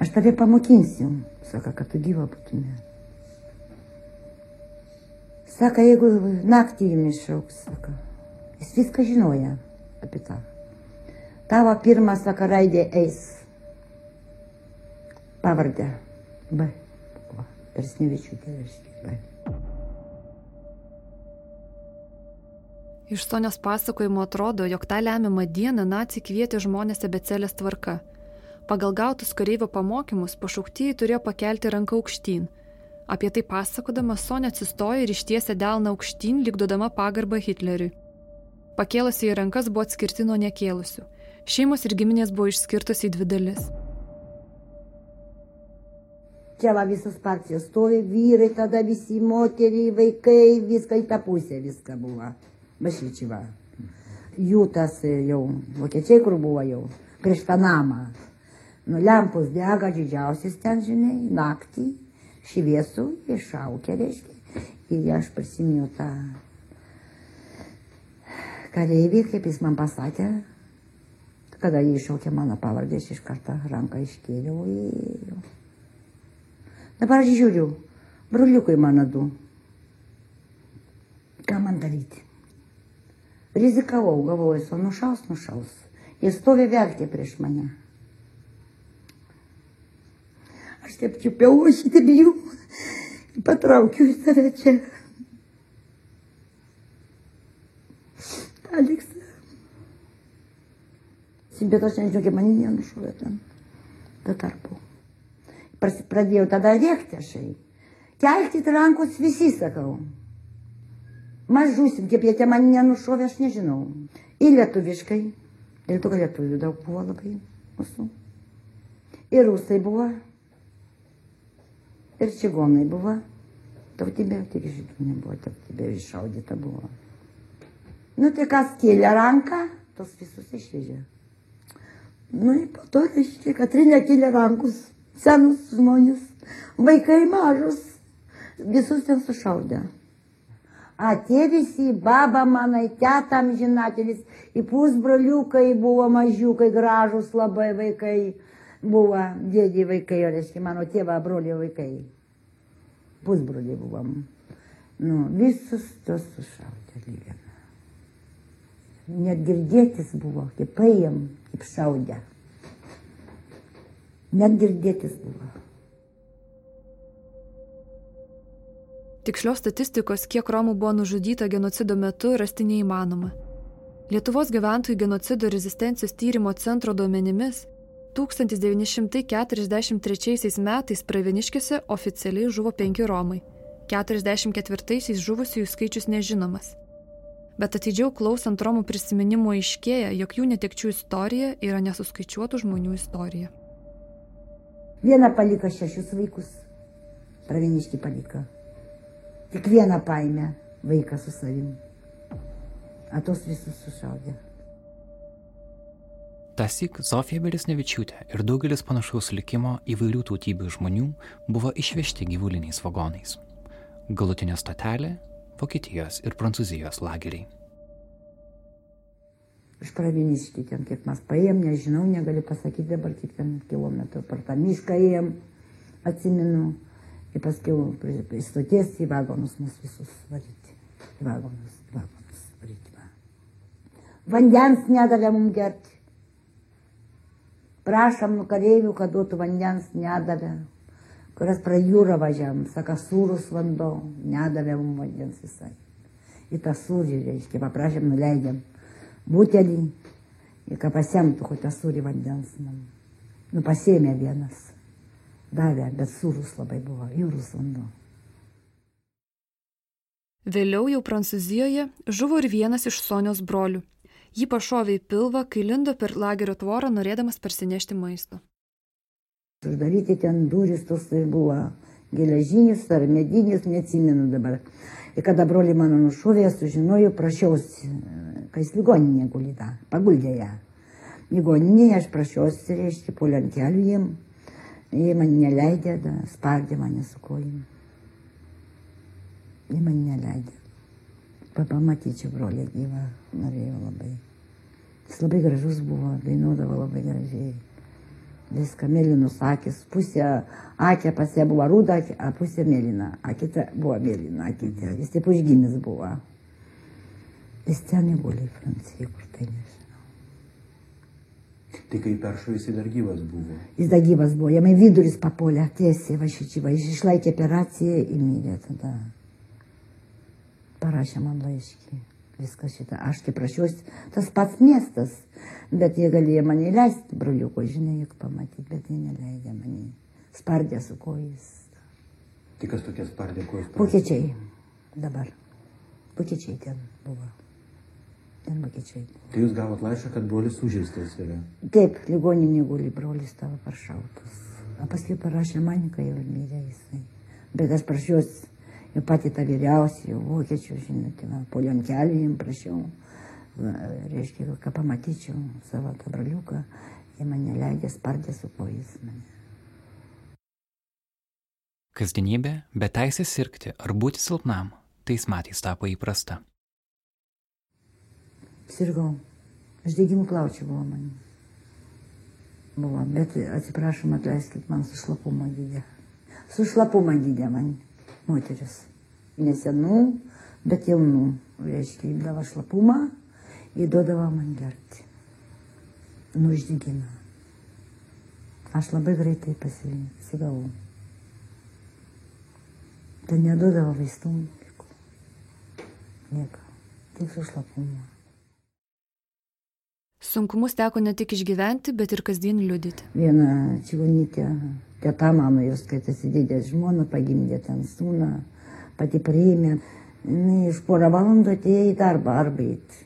Aš tave pamokinsiu, sako, kad tu gyva būtumė. Sako, jeigu naktį jį iššauks, sako, jis viską žinoja apie tą. Tavo pirmą, sako, raidė eis. Pavardę. B. Persnevičiūtė, reiškia. Iš Sonios pasakojimo atrodo, jog tą lemiamą dieną nacijai kvietė žmonės abecelės tvarka. Pagal gautus kareivio pamokymus pašauktieji turėjo pakelti ranką aukštyn. Apie tai pasakodama Sonė atsistojo ir ištiesė delną aukštyn, likdodama pagarbą Hitleriui. Pakėlusi į rankas buvo atskirti nuo nekėlusių. Šeimos ir giminės buvo išskirtos į dvi dalis. Čia va visos partijos stovi, vyrai, tada visi moteriai, vaikai, viską į tą pusę viską buvo. Bašyčiva. Jų tas jau, vokiečiai kur buvo jau, prieš tą namą. Nu, lempus dega didžiausias ten, žinai, naktį, šviesų, iššaukė, reiškia. Ir aš prisimenu tą kareivį, kaip jis man pasakė, kada jį iššaukė mano pavardę, aš iš karto ranką iškėliau. Ir... Dabar aš žiūriu, broliukai mano du. Ką man daryti? Rizikavau, galvoju, o nušaus, nušaus. Jis stovi verkė prieš mane. Aš taip čiupiau, aš šitą bijau. Patraukiu į save čia. Aleksą. bet aš nežinau, kaip mane nenušovė ten. Tuo tarpu. Pradėjau tada rėkti aš. Kelkit rankus visi, sakau. Mes žūsim, kaip jie tie mane nenušovė, aš nežinau. Ir lietuviškai. Dėl to, kad lietuvių daug buvo labai mūsų. Ir rusai buvo. Ir čigonai buvo. Tautybė, tik žydų nebuvo, tautybė iššaudyta buvo. Nu tai kas kėlė ranką, tos visus išvežė. Nu ir po to, reiškia, Katrinė kėlė rankus, senus žmonės, vaikai mažus, visus ten sušaudė. Atė visi, baba manai, tetam žinatelis, į pusbroliukai buvo mažiukai, gražus labai vaikai buvo, dėdį vaikai, reiškia, mano tėva, brolio vaikai. Pusbroliai buvom. Nu, visus tos sušaudė lygiai. Net girdėtis buvo, kaip paėm, kaip šaudė. Net girdėtis buvo. Tikslios statistikos, kiek Romų buvo nužudyta genocido metu, rasti neįmanoma. Lietuvos gyventojų genocido rezistencijos tyrimo centro duomenimis 1943 metais Praveniškėse oficialiai žuvo penki Romai, 44-aisiais žuvusiųjų skaičius nežinomas. Bet atidžiau klausant Romų prisiminimų aiškėja, jog jų netekčių istorija yra nesuskaičiuotų žmonių istorija. Vieną paliko šešius vaikus. Praveniški paliko. Tik vieną paėmė vaiką su savim. O tos visus sušaudė. Tasik Zofija Beresnevičiūtė ir daugelis panašaus likimo įvairių tautybių žmonių buvo išvežti gyvuliniais vagonais. Galutinė stotelė - Vokietijos ir Prancūzijos lageriai. Iš praviniški ten, kiek mes paėjom, nežinau, negaliu pasakyti dabar, kiek ten kilometrų per tą mišką ėjom, atsimenu. Ir paskui prie stoties į vagonus mus visus varyti. Į vagonus, į vagonus varyti. Va. Vandens nedavė mums gerti. Prašom kareivių, kad duotų vandens, nedavė. Kurias pra jūrą važiavam, saka, sūrus vanduo, nedavė mums vandens visai. Į tą sūrį, reiškia, paprašėm, nuleidėm butelį, ir kad pasemtų kokią sūrį vandens. Nu, pasėmė vienas. Davė, bet sūrus labai buvo, jūrus vanduo. Vėliau jau Prancūzijoje žuvo ir vienas iš Sonios brolių. Jį pašovė į pilvą, kai lindo per lagerio tvorą, norėdamas parsinešti maisto. Uždaryti ten duris, tos tai buvo geležinis ar medinis, neatsimenu dabar. Ir kada broliai mano nušovė, sužinojau, prašiausi, kad jis ligoninė gulita, paguldė ją. Ligoninėje aš prašiausi, reiškia, po lentelių jiem. Jie man neleidė, da, spardė mane su kojim. Jie man neleidė. Pa- Pamatyčiau brolį gyvą, norėjau labai. Jis labai gražus buvo, dainuodavo labai gražiai. Viską mėlynus akis, pusė akė pas ją buvo ruda, a pusė mėlyna, a kita buvo mėlyna, akitė. Jis taip užgimęs buvo. Jis ten neguli į Franciją, kur tai nežinau. Tai kai peršovė jisai dar gyvas buvo. Jis dar gyvas buvo, jam į viduris papolė, tiesiai va šičia, va, jis išlaikė operaciją ir mirė tada. Parašė man laiškį. Viskas šitą. Aš kaip prašiausi, tas pats miestas. Bet jie galėjo mane leisti, broliuko, žinai, juk pamatyti, bet jie neleidė mane. Spardė su kojais. Tai kas tokie spardė kojos? Vokiečiai dabar. Vokiečiai ten buvo. Ten vokiečiai. Tai jūs gavot laišką, kad brolis sužeistas yra. Taip, ligoninė guli, brolis tavo paršautas. O paskui parašė man, kai jau mirė jisai. Bet aš prašiausi, jau pati tą vyriausią, jau vokiečių, žinote, va, po lentelį jam prašiau. Reiškia, ką pamatyčiau savo tą braliuką, jie mane leidė, spardė su kojais mane. Kasdienybė, be teisės sirgti ar būti silpnam, tais metais tapo įprasta. Sirgau. Ždegimų plaučių buvo man. Buvo, bet atsiprašom, atleiskit man su šlapumą gydė. Su šlapumą gydė man moteris. Nesenų, bet jaunų. Reiškia, įdavo šlapumą, įduodavo man gerti. Nu, uždegimą. Aš labai greitai pasigavau. Tai neduodavo vaistų. Nieko. Tik su šlapumu. Sunkumus teko ne tik išgyventi, bet ir kasdien liudyti. Viena čiūnytė, teta mano jos, kai atsisidėjo žmona, pagimdė ten sūną, pati priėmė. Jis porą valandų atėjo į darbą arba įt.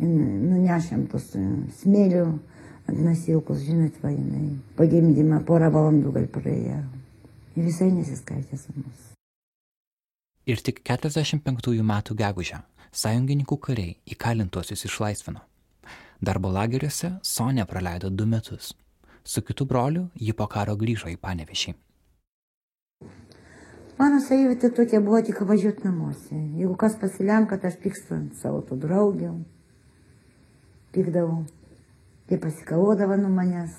Nunešėm tos smėlių ant nasilkos, žinot, va jinai. Pagimdymą porą valandų gal praėjo. Ir visai nesiskaitė su mus. Ir tik 45 metų gegužę sąjungininkų kariai įkalintuosius išlaisvino. Darbo lageriuose Sonė praleido du metus. Su kitu broliu ji po karo grįžo į Panevėšį. Mano savivitė tokia buvo tik važiuoti namuose. Jeigu kas pasiliam, kad aš pykstu ant savo tų draugių, pykdavau. Tai pasikalodavo nuo manęs.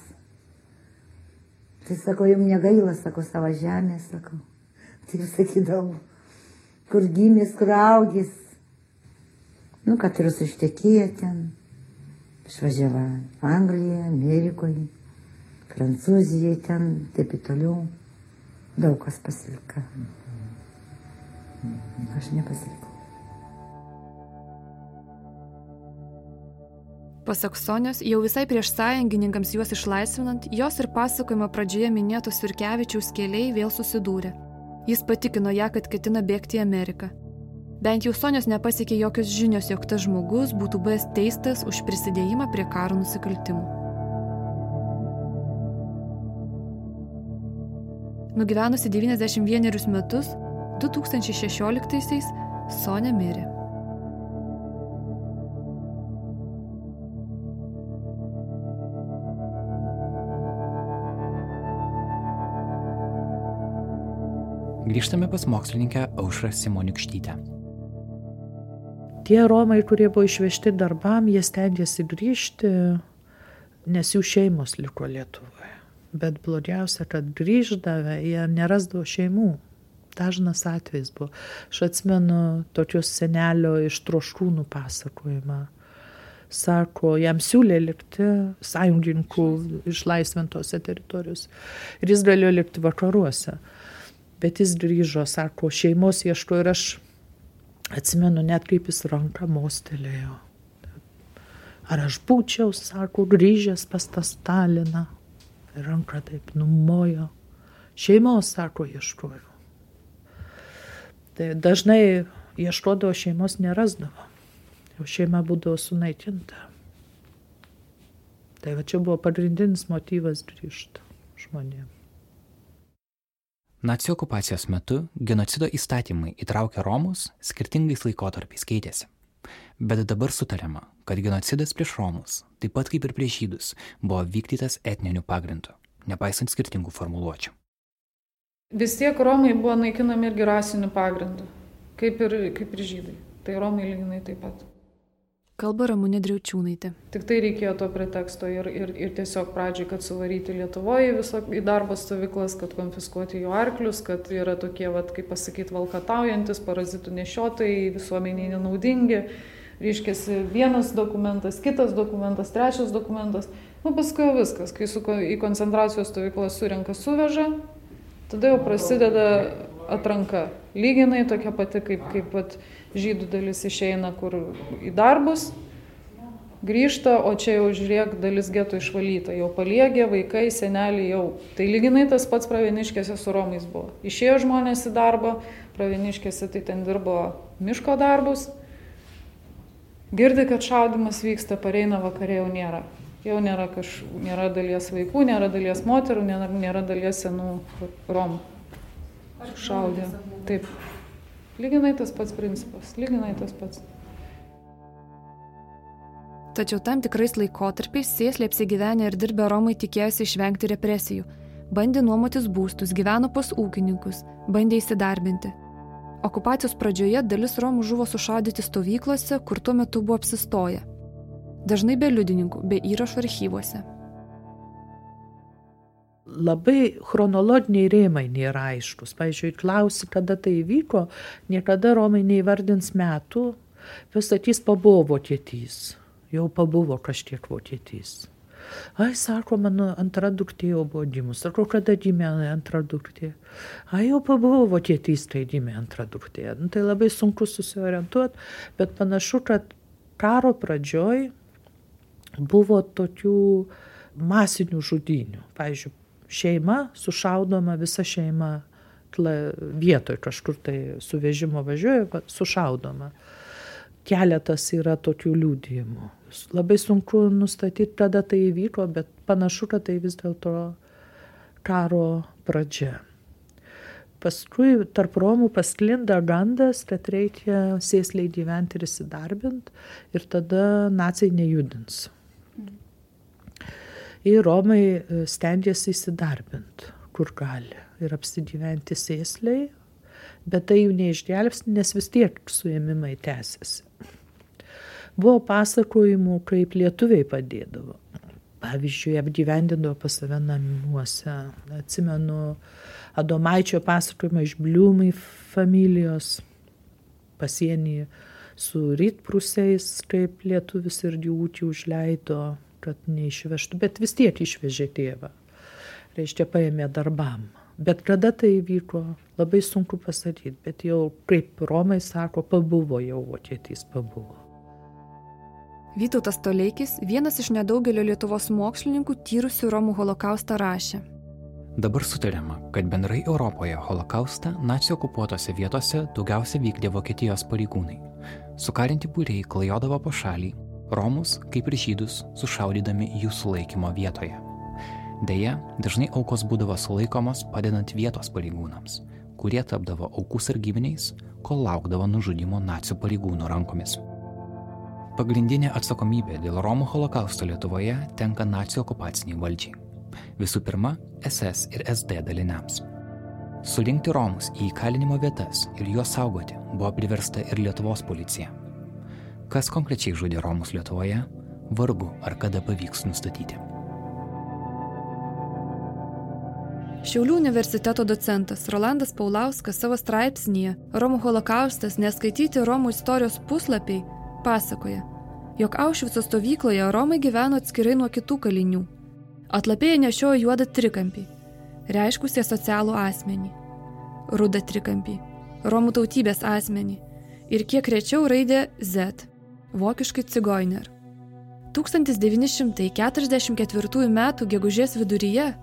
Tai sako, jums negaila, sako, savo žemė, sako. Tai sakydavau, kur gimės, kur augės. Nu, kad turiu suštekėję ten. Išvažiavo Angliją, Amerikoje, Prancūzijoje ten, taip ir toliau. Daug kas pasilika. Aš nepasilikau. Pasak Sonios, jau visai prieš sąjungininkams juos išlaisvinant, jos ir pasakojimo pradžioje minėtos Virkevičiaus keliai vėl susidūrė. Jis patikino ją, kad ketina bėgti į Ameriką. Bent jau Sonios nepasiekė jokios žinios, jog tas žmogus būtų buvęs teistas už prisidėjimą prie karo nusikaltimų. Nugyvenusi 91 metus, 2016-aisiais Sonė mirė. Grįžtame pas mokslininkę Aušrą Simonikštytę. Tie Romai, kurie buvo išvežti darbam, jie stengiasi grįžti, nes jų šeimos liko Lietuvoje. Bet blogiausia, kad grįždavę, jie nerasdavo šeimų. Dažnas atvejs buvo. Aš atsimenu tokius senelio iš troškūnų pasakojimą. Sako, jam siūlė likti sąjungininkų išlaisvintose teritorijose. Ir jis galėjo likti vakaruose. Bet jis grįžo, sako, šeimos ieško ir aš atsimenu net kaip jis ranką mostelėjo. Ar aš būčiau, sako, grįžęs pas tą Staliną. Ranką taip numojo. Šeimos, sako, ieškojo. Tai dažnai ieškodavo šeimos nerasdavo. Jau šeima būdavo sunaikinta. Tai va čia buvo pagrindinis motyvas grįžti žmonėms. Nacijų okupacijos metu genocido įstatymai įtraukę Romus skirtingais laikotarpiais keitėsi. Bet dabar sutariama, kad genocidas prieš Romus, taip pat kaip ir prieš žydus, buvo vykdytas etniniu pagrindu, nepaisant skirtingų formuluočių. Vis tiek Romai buvo naikinami irgi rasiniu pagrindu, kaip ir, kaip ir žydai. Tai Romai lyginai taip pat. Kalba Ramūnė Driaučiūnaitė. Tik tai reikėjo to preteksto ir, ir, ir tiesiog pradžiai, kad suvaryti Lietuvoje viso, į darbo stovyklas, kad konfiskuoti jų arklius, kad yra tokie, vat, kaip pasakyti, valkataujantis, parazitų nešiotojai, visuomeniai nenaudingi. Reiškia, vienas dokumentas, kitas dokumentas, trečias dokumentas. Nu, paskui viskas, kai su, į koncentracijos stovyklą surenka suveža, tada jau prasideda atranka. Lyginai tokia pati, kaip, kaip pat žydų dalis išeina kur į darbus, grįžta, o čia jau žiūrėk dalis getų išvalyta, jau paliegė, vaikai, seneliai jau. Tai lyginai tas pats pravieniškėse su Romais buvo. Išėjo žmonės į darbą, pravieniškėse tai ten dirbo miško darbus, girdi, kad šaudimas vyksta, pareina vakarė jau nėra. Jau nėra, kaž, nėra dalies vaikų, nėra dalies moterų, nėra, nėra dalies senų Romų. Šaudė. Taip. Lyginai tas pats principas, lyginai tas pats. Tačiau tam tikrais laikotarpiais sėsliai apsigyvenę ir dirbę Romai tikėjosi išvengti represijų. Bandė nuomotis būstus, gyveno pas ūkininkus, bandė įsidarbinti. Okupacijos pradžioje dalis Romų žuvo sušaudyti stovyklose, kur tuo metu buvo apsistoję. Dažnai be liudininkų, be įrašų archyvuose labai chronologiniai rėmai nėra aiškus. Pavyzdžiui, klausi, kada tai įvyko, niekada Romai neįvardins metų, vis sakys pabuvo Vokietys, jau pabuvo kažkiek Vokietys. Ai, sako, mano antra duktė jau buvo gimus. Sako, kada gimė antra duktė. Ai, jau pabuvo Vokietys, kai gimė antra duktė. Nu, tai labai sunku susiorientuoti, bet panašu, kad karo pradžioj buvo tokių masinių žudinių. Pavyzdžiui, šeima sušaudoma, visa šeima vietoj kažkur tai su vežimo važiuoja, sušaudoma. Keletas yra tokių liūdėjimų. Labai sunku nustatyti, kada tai įvyko, bet panašu, kad tai vis dėlto karo pradžia. Paskui tarp Romų pasklinda gandas, kad reikia sėsliai gyventi ir įsidarbinti ir tada nacijai nejudins. Ir Romai e, stengiasi įsidarbinti, kur gali ir apsigyventi sėsliai, bet tai jų neišgelbsti, nes vis tiek suėmimai tęsiasi. Buvo pasakojimų, kaip lietuviai padėdavo. Pavyzdžiui, apgyvendindavo pas save namuose. Atsimenu Adomaičio pasakojimą iš Bliumai familijos pasienyje su rytprusiais, kaip lietuvis ir jų ūkį užleido, kad neišvežtų, bet vis tiek išvežė tėvą. Reiškia, paėmė darbam. Bet kada tai įvyko, labai sunku pasakyti, bet jau kaip Romai sako, pabuvo jau vokietys pabuvo. Vytautas Toleikis, vienas iš nedaugelio Lietuvos mokslininkų tyrusių Romų holokaustą rašė. Dabar sutariama, kad bendrai Europoje holokaustą nacijų okupuotose vietose daugiausia vykdė Vokietijos pareigūnai. Sukarinti būriai klajodavo po šalį, Romus, kaip ir žydus, sušaudydami jų sulaikymo vietoje. Deja, dažnai aukos būdavo sulaikomos padedant vietos pareigūnams, kurie tapdavo aukų sargybiniais, kol laukdavo nužudimo nacijų pareigūnų rankomis. Pagrindinė atsakomybė dėl Romų holokausto Lietuvoje tenka nacijų okupaciniai valdžiai. Visų pirma, SS ir SD daliniams. Surinkti Romus į įkalinimo vietas ir juos saugoti buvo priversta ir Lietuvos policija. Kas konkrečiai žudė Romus Lietuvoje, vargu ar kada pavyks nustatyti. Šiaulių universiteto docentas Rolandas Paulauskas savo straipsnėje Romų holokaustas neskaityti Romų istorijos puslapiai pasakoja, jog Aušvico stovykloje Romai gyveno atskirai nuo kitų kalinių. Atlapėje nešiojo juodą trikampį, reiškusi socialų asmenį, rudą trikampį, Romų tautybės asmenį ir kiek rečiau raidė Z, vokiškai cigoiner. 1944 m. gegužės viduryje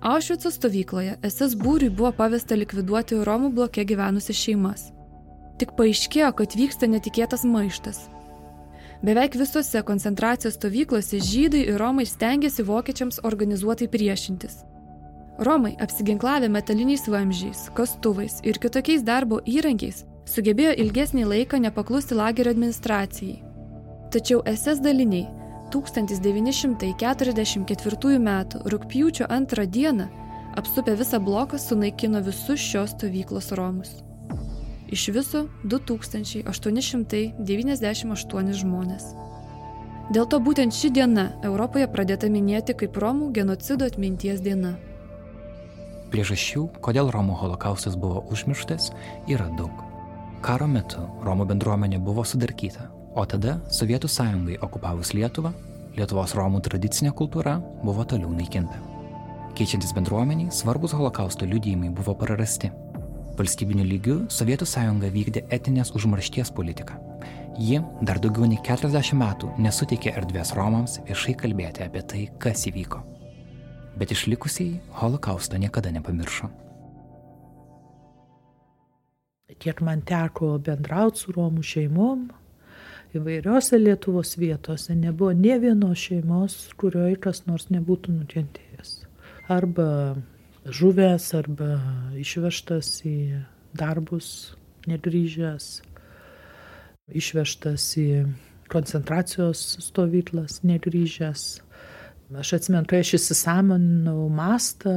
Aušvico stovykloje SS būriui buvo pavesta likviduoti Romų bloke gyvenusias šeimas. Tik paaiškėjo, kad vyksta netikėtas maištas. Beveik visose koncentracijos stovyklose žydai ir Romai stengiasi vokiečiams organizuotai priešintis. Romai, apsiginklavę metaliniais vamzdžiais, kastuvais ir kitokiais darbo įrankiais, sugebėjo ilgesnį laiką nepaklusti lagerio administracijai. Tačiau SS daliniai 1944 m. rūpjūčio 2 d. apsupę visą bloką sunaikino visus šios stovyklos romus. Iš viso 2898 žmonės. Dėl to būtent ši diena Europoje pradėta minėti kaip Romų genocido atminties diena. Priežasčių, kodėl Romų holokaustas buvo užmirštas, yra daug. Karo metu Romų bendruomenė buvo sudarkyta, O tada Sovietų sąjungai okupavus Lietuvą, Lietuvos Romų tradicinė kultūra buvo toliau naikinta. Keičiantis bendruomeniai, svarbus holokausto liudijimai buvo prarasti. Valstybiniu lygiu Sovietų sąjunga vykdė etinės užmaršties politiką. Ji dar daugiau nei 40 metų nesuteikė erdvės Romams viešai kalbėti apie tai, kas įvyko. Bet išlikusiai holokausto niekada nepamiršo. Kiek man teko bendrauti su Romų šeimom, įvairiose Lietuvos vietose nebuvo ne vienos šeimos, kurioje kas nors nebūtų nukentėjęs. Arba žuvęs, arba išvežtas į darbus, negryžęs, išvežtas į koncentracijos stovyklas, negryžęs. Aš atsimenu, kai aš įsisamoninau mastą,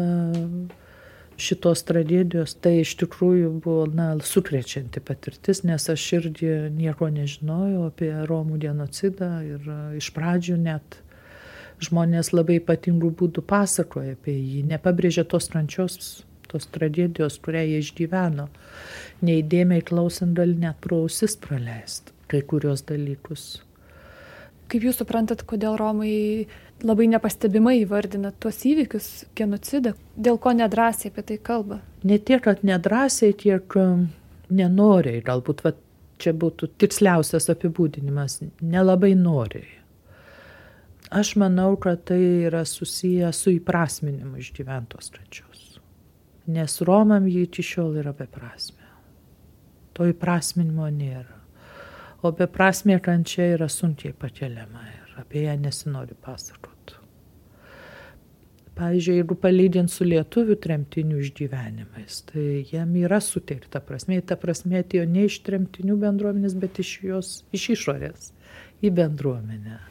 šitos tragedijos tai iš tikrųjų buvo na sukrečianti patirtis nes aš irgi nieko nežinojau apie romų genocidą ir iš pradžių net žmonės labai ypatingų būdų pasakoja apie jį nepabrėžia tos kančios tos tragedijos kurią jie išgyveno neįdėmiai klausant gali net pro ausis praleist kai kuriuos dalykus Kaip jūs suprantat, kodėl Romai labai nepastebimai įvardina tuos įvykius, genocidą, dėl ko nedrasiai apie tai kalba? Ne tiek, kad nedrasiai, tiek um, nenoriai, galbūt va, čia būtų tiksliausias apibūdinimas, nelabai noriai. Aš manau, kad tai yra susiję su įprasminimu išgyventos kančios. Nes Romam jį iki šiol yra beprasme. To įprasminimo nėra. O beprasmė kančia yra sunkiai pakeliama ir apie ją nesinori pasakoti. Pavyzdžiui, jeigu palydint su lietuvių tremtinių išgyvenimais, tai jam yra suteikta prasme, ta prasme atėjo ne iš tremtinių bendruomenės, bet iš jos, iš išorės į bendruomenę.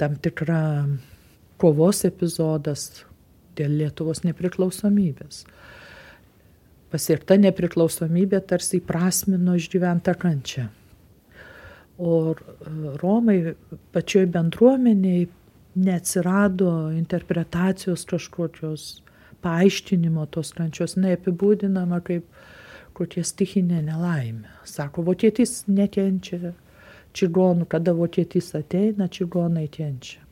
Tam tikra kovos epizodas dėl Lietuvos nepriklausomybės. Pasiekta nepriklausomybė tarsi įprasmino išgyventą kančią. O Romai pačioj bendruomeniai neatsirado interpretacijos kažkokios paaiškinimo tos kančios, neapibūdinama kaip kokia stichinė nelaimė. Sako, vokietys nekenčia čigonų, kada vokietys ateina, čigonai kenčia.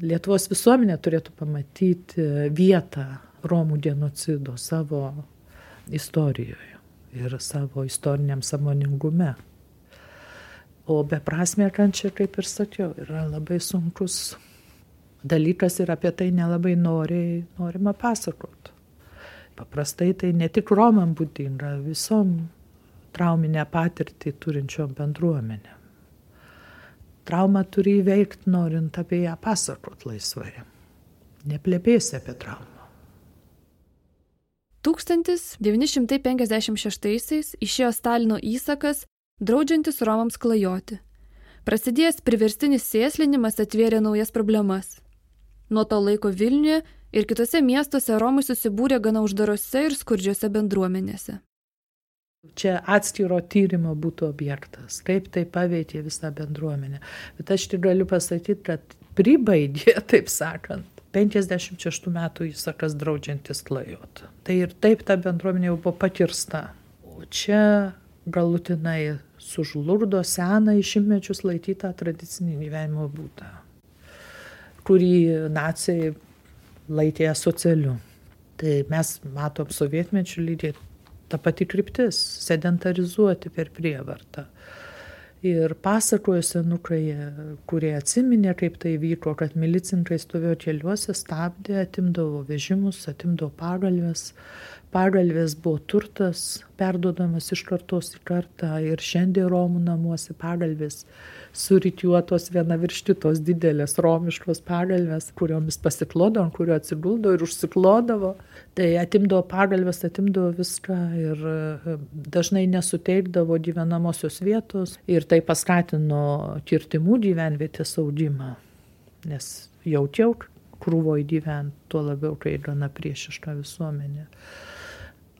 Lietuvos visuomenė turėtų pamatyti vietą Romų genocido savo istorijoje ir savo istoriniam samoningume. O beprasmė kančia, kaip ir sakiau, yra labai sunkus dalykas ir apie tai nelabai noriai norima pasakoti. Paprastai tai ne tik Romam būdinga, visom trauminę patirtį turinčiom bendruomenėm. Traumą turi įveikti, norint apie ją pasakot laisvai. Neplepėsi apie traumą. 1956-aisiais išėjo Stalino įsakas, draudžiantis Romams klajoti. Prasidėjęs priverstinis sėslinimas atvėrė naujas problemas. Nuo to laiko Vilniuje ir kitose miestuose Romai susibūrė gana uždarose ir skurdžiose bendruomenėse. Čia atskiro tyrimo būtų objektas, kaip tai paveikė visą bendruomenę. Bet aš tik galiu pasakyti, kad pribaigė, taip sakant, 56 metų įsakas draudžiantis klajot. Tai ir taip ta bendruomenė jau buvo pakirsta. O čia galutinai sužlugdo seną išimtmečius laikytą tradicinį gyvenimo būdą kurį nacijai laikė socialiu. Tai mes matom sovietmečių lygiai ta pati kryptis - sedentarizuoti per prievartą. Ir pasakojo senukai, kurie atsiminė, kaip tai vyko, kad milicininkai stovėjo keliuose, stabdė, atimdavo vežimus, atimdavo pagalvės. Pagalvės buvo turtas, perdodamas iš kartos į kartą ir šiandien Romų namuose pagalvės surikiuotos viena virš kitos didelės romiškos pagalvės, kuriomis pasiklodavo, ant kurio atsiguldo ir užsiklodavo. Tai atimdavo pagalbės, atimdavo viską ir e, dažnai nesuteikdavo gyvenamosios vietos ir tai paskatino kirtimų gyvenvietės augimą, nes jaučiau krūvo įgyventi, tuo labiau, kai gana priešiška visuomenė.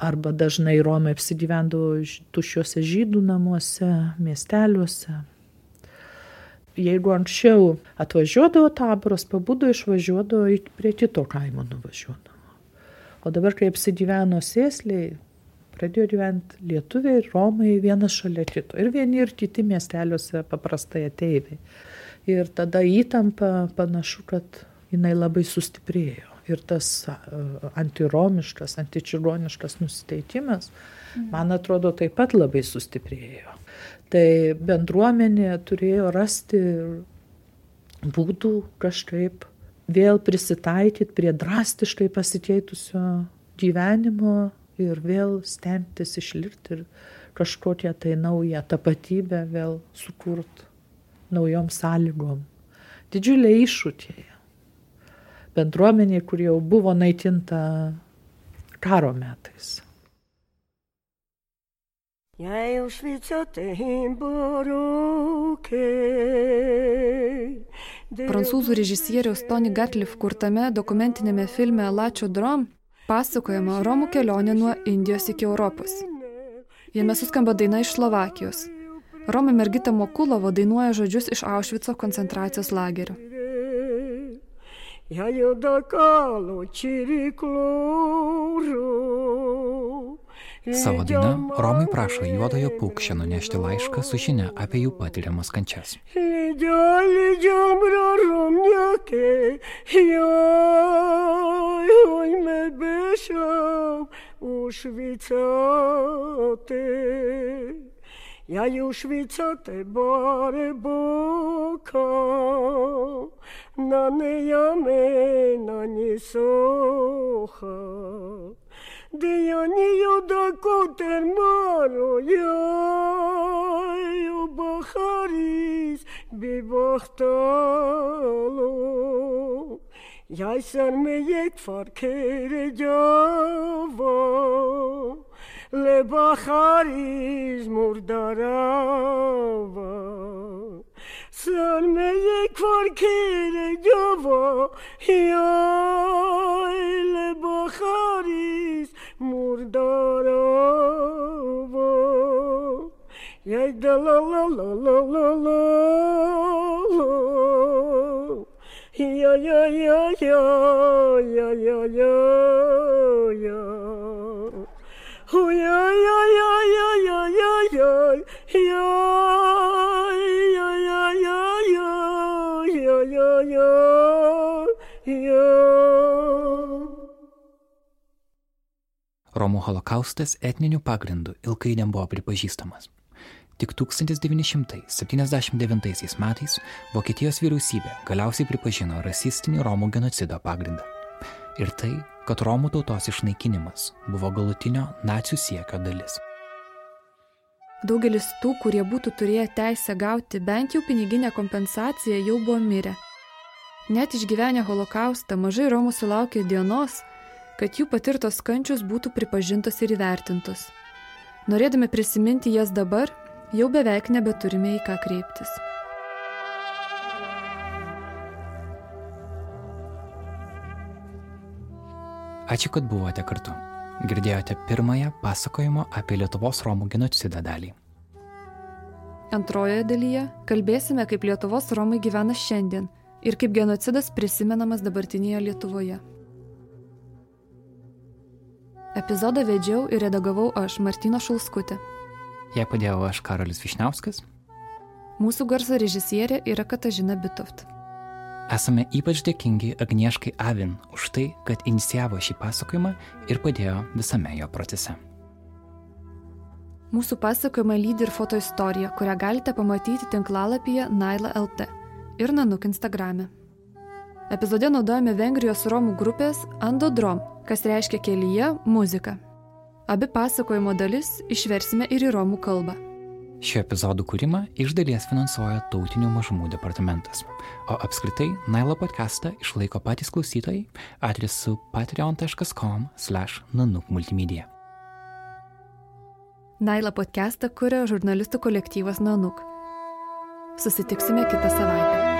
Arba dažnai Romai apsigyvendavo tuščiuose žydų namuose, miesteliuose, jeigu anksčiau atvažiuodavo taboras, pabudo išvažiuodavo prie kito kaimo nuvažiuodavo. O dabar, kai apsigyveno sėsliai, pradėjo gyventi lietuviai ir romai vienas šalia kito. Ir vieni ir kiti miesteliuose paprastai ateiviai. Ir tada įtampa panašu, kad jinai labai sustiprėjo. Ir tas antiromiškas, antičigoniškas nusiteikimas, man atrodo, taip pat labai sustiprėjo. Tai bendruomenė turėjo rasti būdų kažkaip vėl prisitaikyti prie drastiškai pasikeitusio gyvenimo ir vėl stengtis išlikti ir kažkokią tai naują tapatybę vėl sukurti naujom sąlygom. Didžiuliai iššūkiai. Bendruomenė, kur jau buvo naikinta karo metais. Jei užvicotai barokai. Prancūzų režisieriaus Tony Gatlif kurtame dokumentinėme filme Lačio Drom pasakojama Romų kelionė nuo Indijos iki Europos. Jame suskamba daina iš Slovakijos. Romė mergita Mokulovo dainuoja žodžius iš Aušvico koncentracijos lagerio. Ja jodakalo čirikloro. Savo daina Romai prašo juodojo paukščio nunešti laišką su žinia apie jų patiriamas kančias. Ja już widzę te bory boka, na niejamy, na nie socha. Διονύον τα κούτερ μάρο γιάι ο μπαχαρίς μπιβαχτάλο Γιάι σαν με γέκ φαρκέρε γιάβο. Λε Sormeye cualquier yo yo le bajaris murdaro Yay da la la la la la la Ya ya ya ya ya ya ya ya Oh ya ya ya ya ya ya ya ya Romų holokaustas etniniu pagrindu ilgai nebuvo pripažįstamas. Tik 1979 metais Vokietijos vyriausybė galiausiai pripažino rasistinį Romų genocido pagrindą. Ir tai, kad Romų tautos išnaikinimas buvo galutinio nacijų siekio dalis. Daugelis tų, kurie būtų turėję teisę gauti bent jau piniginę kompensaciją, jau buvo mirę. Net išgyvenę holokaustą mažai Romų sulaukė dienos, kad jų patirtos kančios būtų pripažintos ir įvertintos. Norėdami prisiminti jas dabar, jau beveik nebeturime į ką kreiptis. Ačiū, kad buvote kartu. Girdėjote pirmąją pasakojimo apie Lietuvos Romų genocidą dalį. Antrojoje dalyje kalbėsime, kaip Lietuvos Romai gyvena šiandien ir kaip genocidas prisimenamas dabartinėje Lietuvoje. Epizodą vedžiau ir redagavau aš, Martino Šulskutė. Jei padėjau aš Karolis Višniauskas, Mūsų garso režisierė yra Katažina Bitoft. esame ypač dėkingi Agnieškai Avin už tai, kad inicijavo šį pasakojimą ir padėjo visame jo procese. Mūsų pasakojimą lydi ir foto istorija, kurią galite pamatyti tinklalapyje Naila LT ir Nanuk Instagrame. Epizode naudojame Vengrijos Romų grupės Andodrom, kas reiškia kelyje muzika. Abi pasakojimo dalis išversime ir į Romų kalbą. Šio epizodų kūrimą iš dalies finansuoja Tautinių mažumų departamentas, o apskritai Nailo podcastą išlaiko patys klausytojai adresu patreon.com/nanuk multimedia. Naila podcastą kuria žurnalistų kolektyvas Nanuk. Susitiksime kitą savaitę.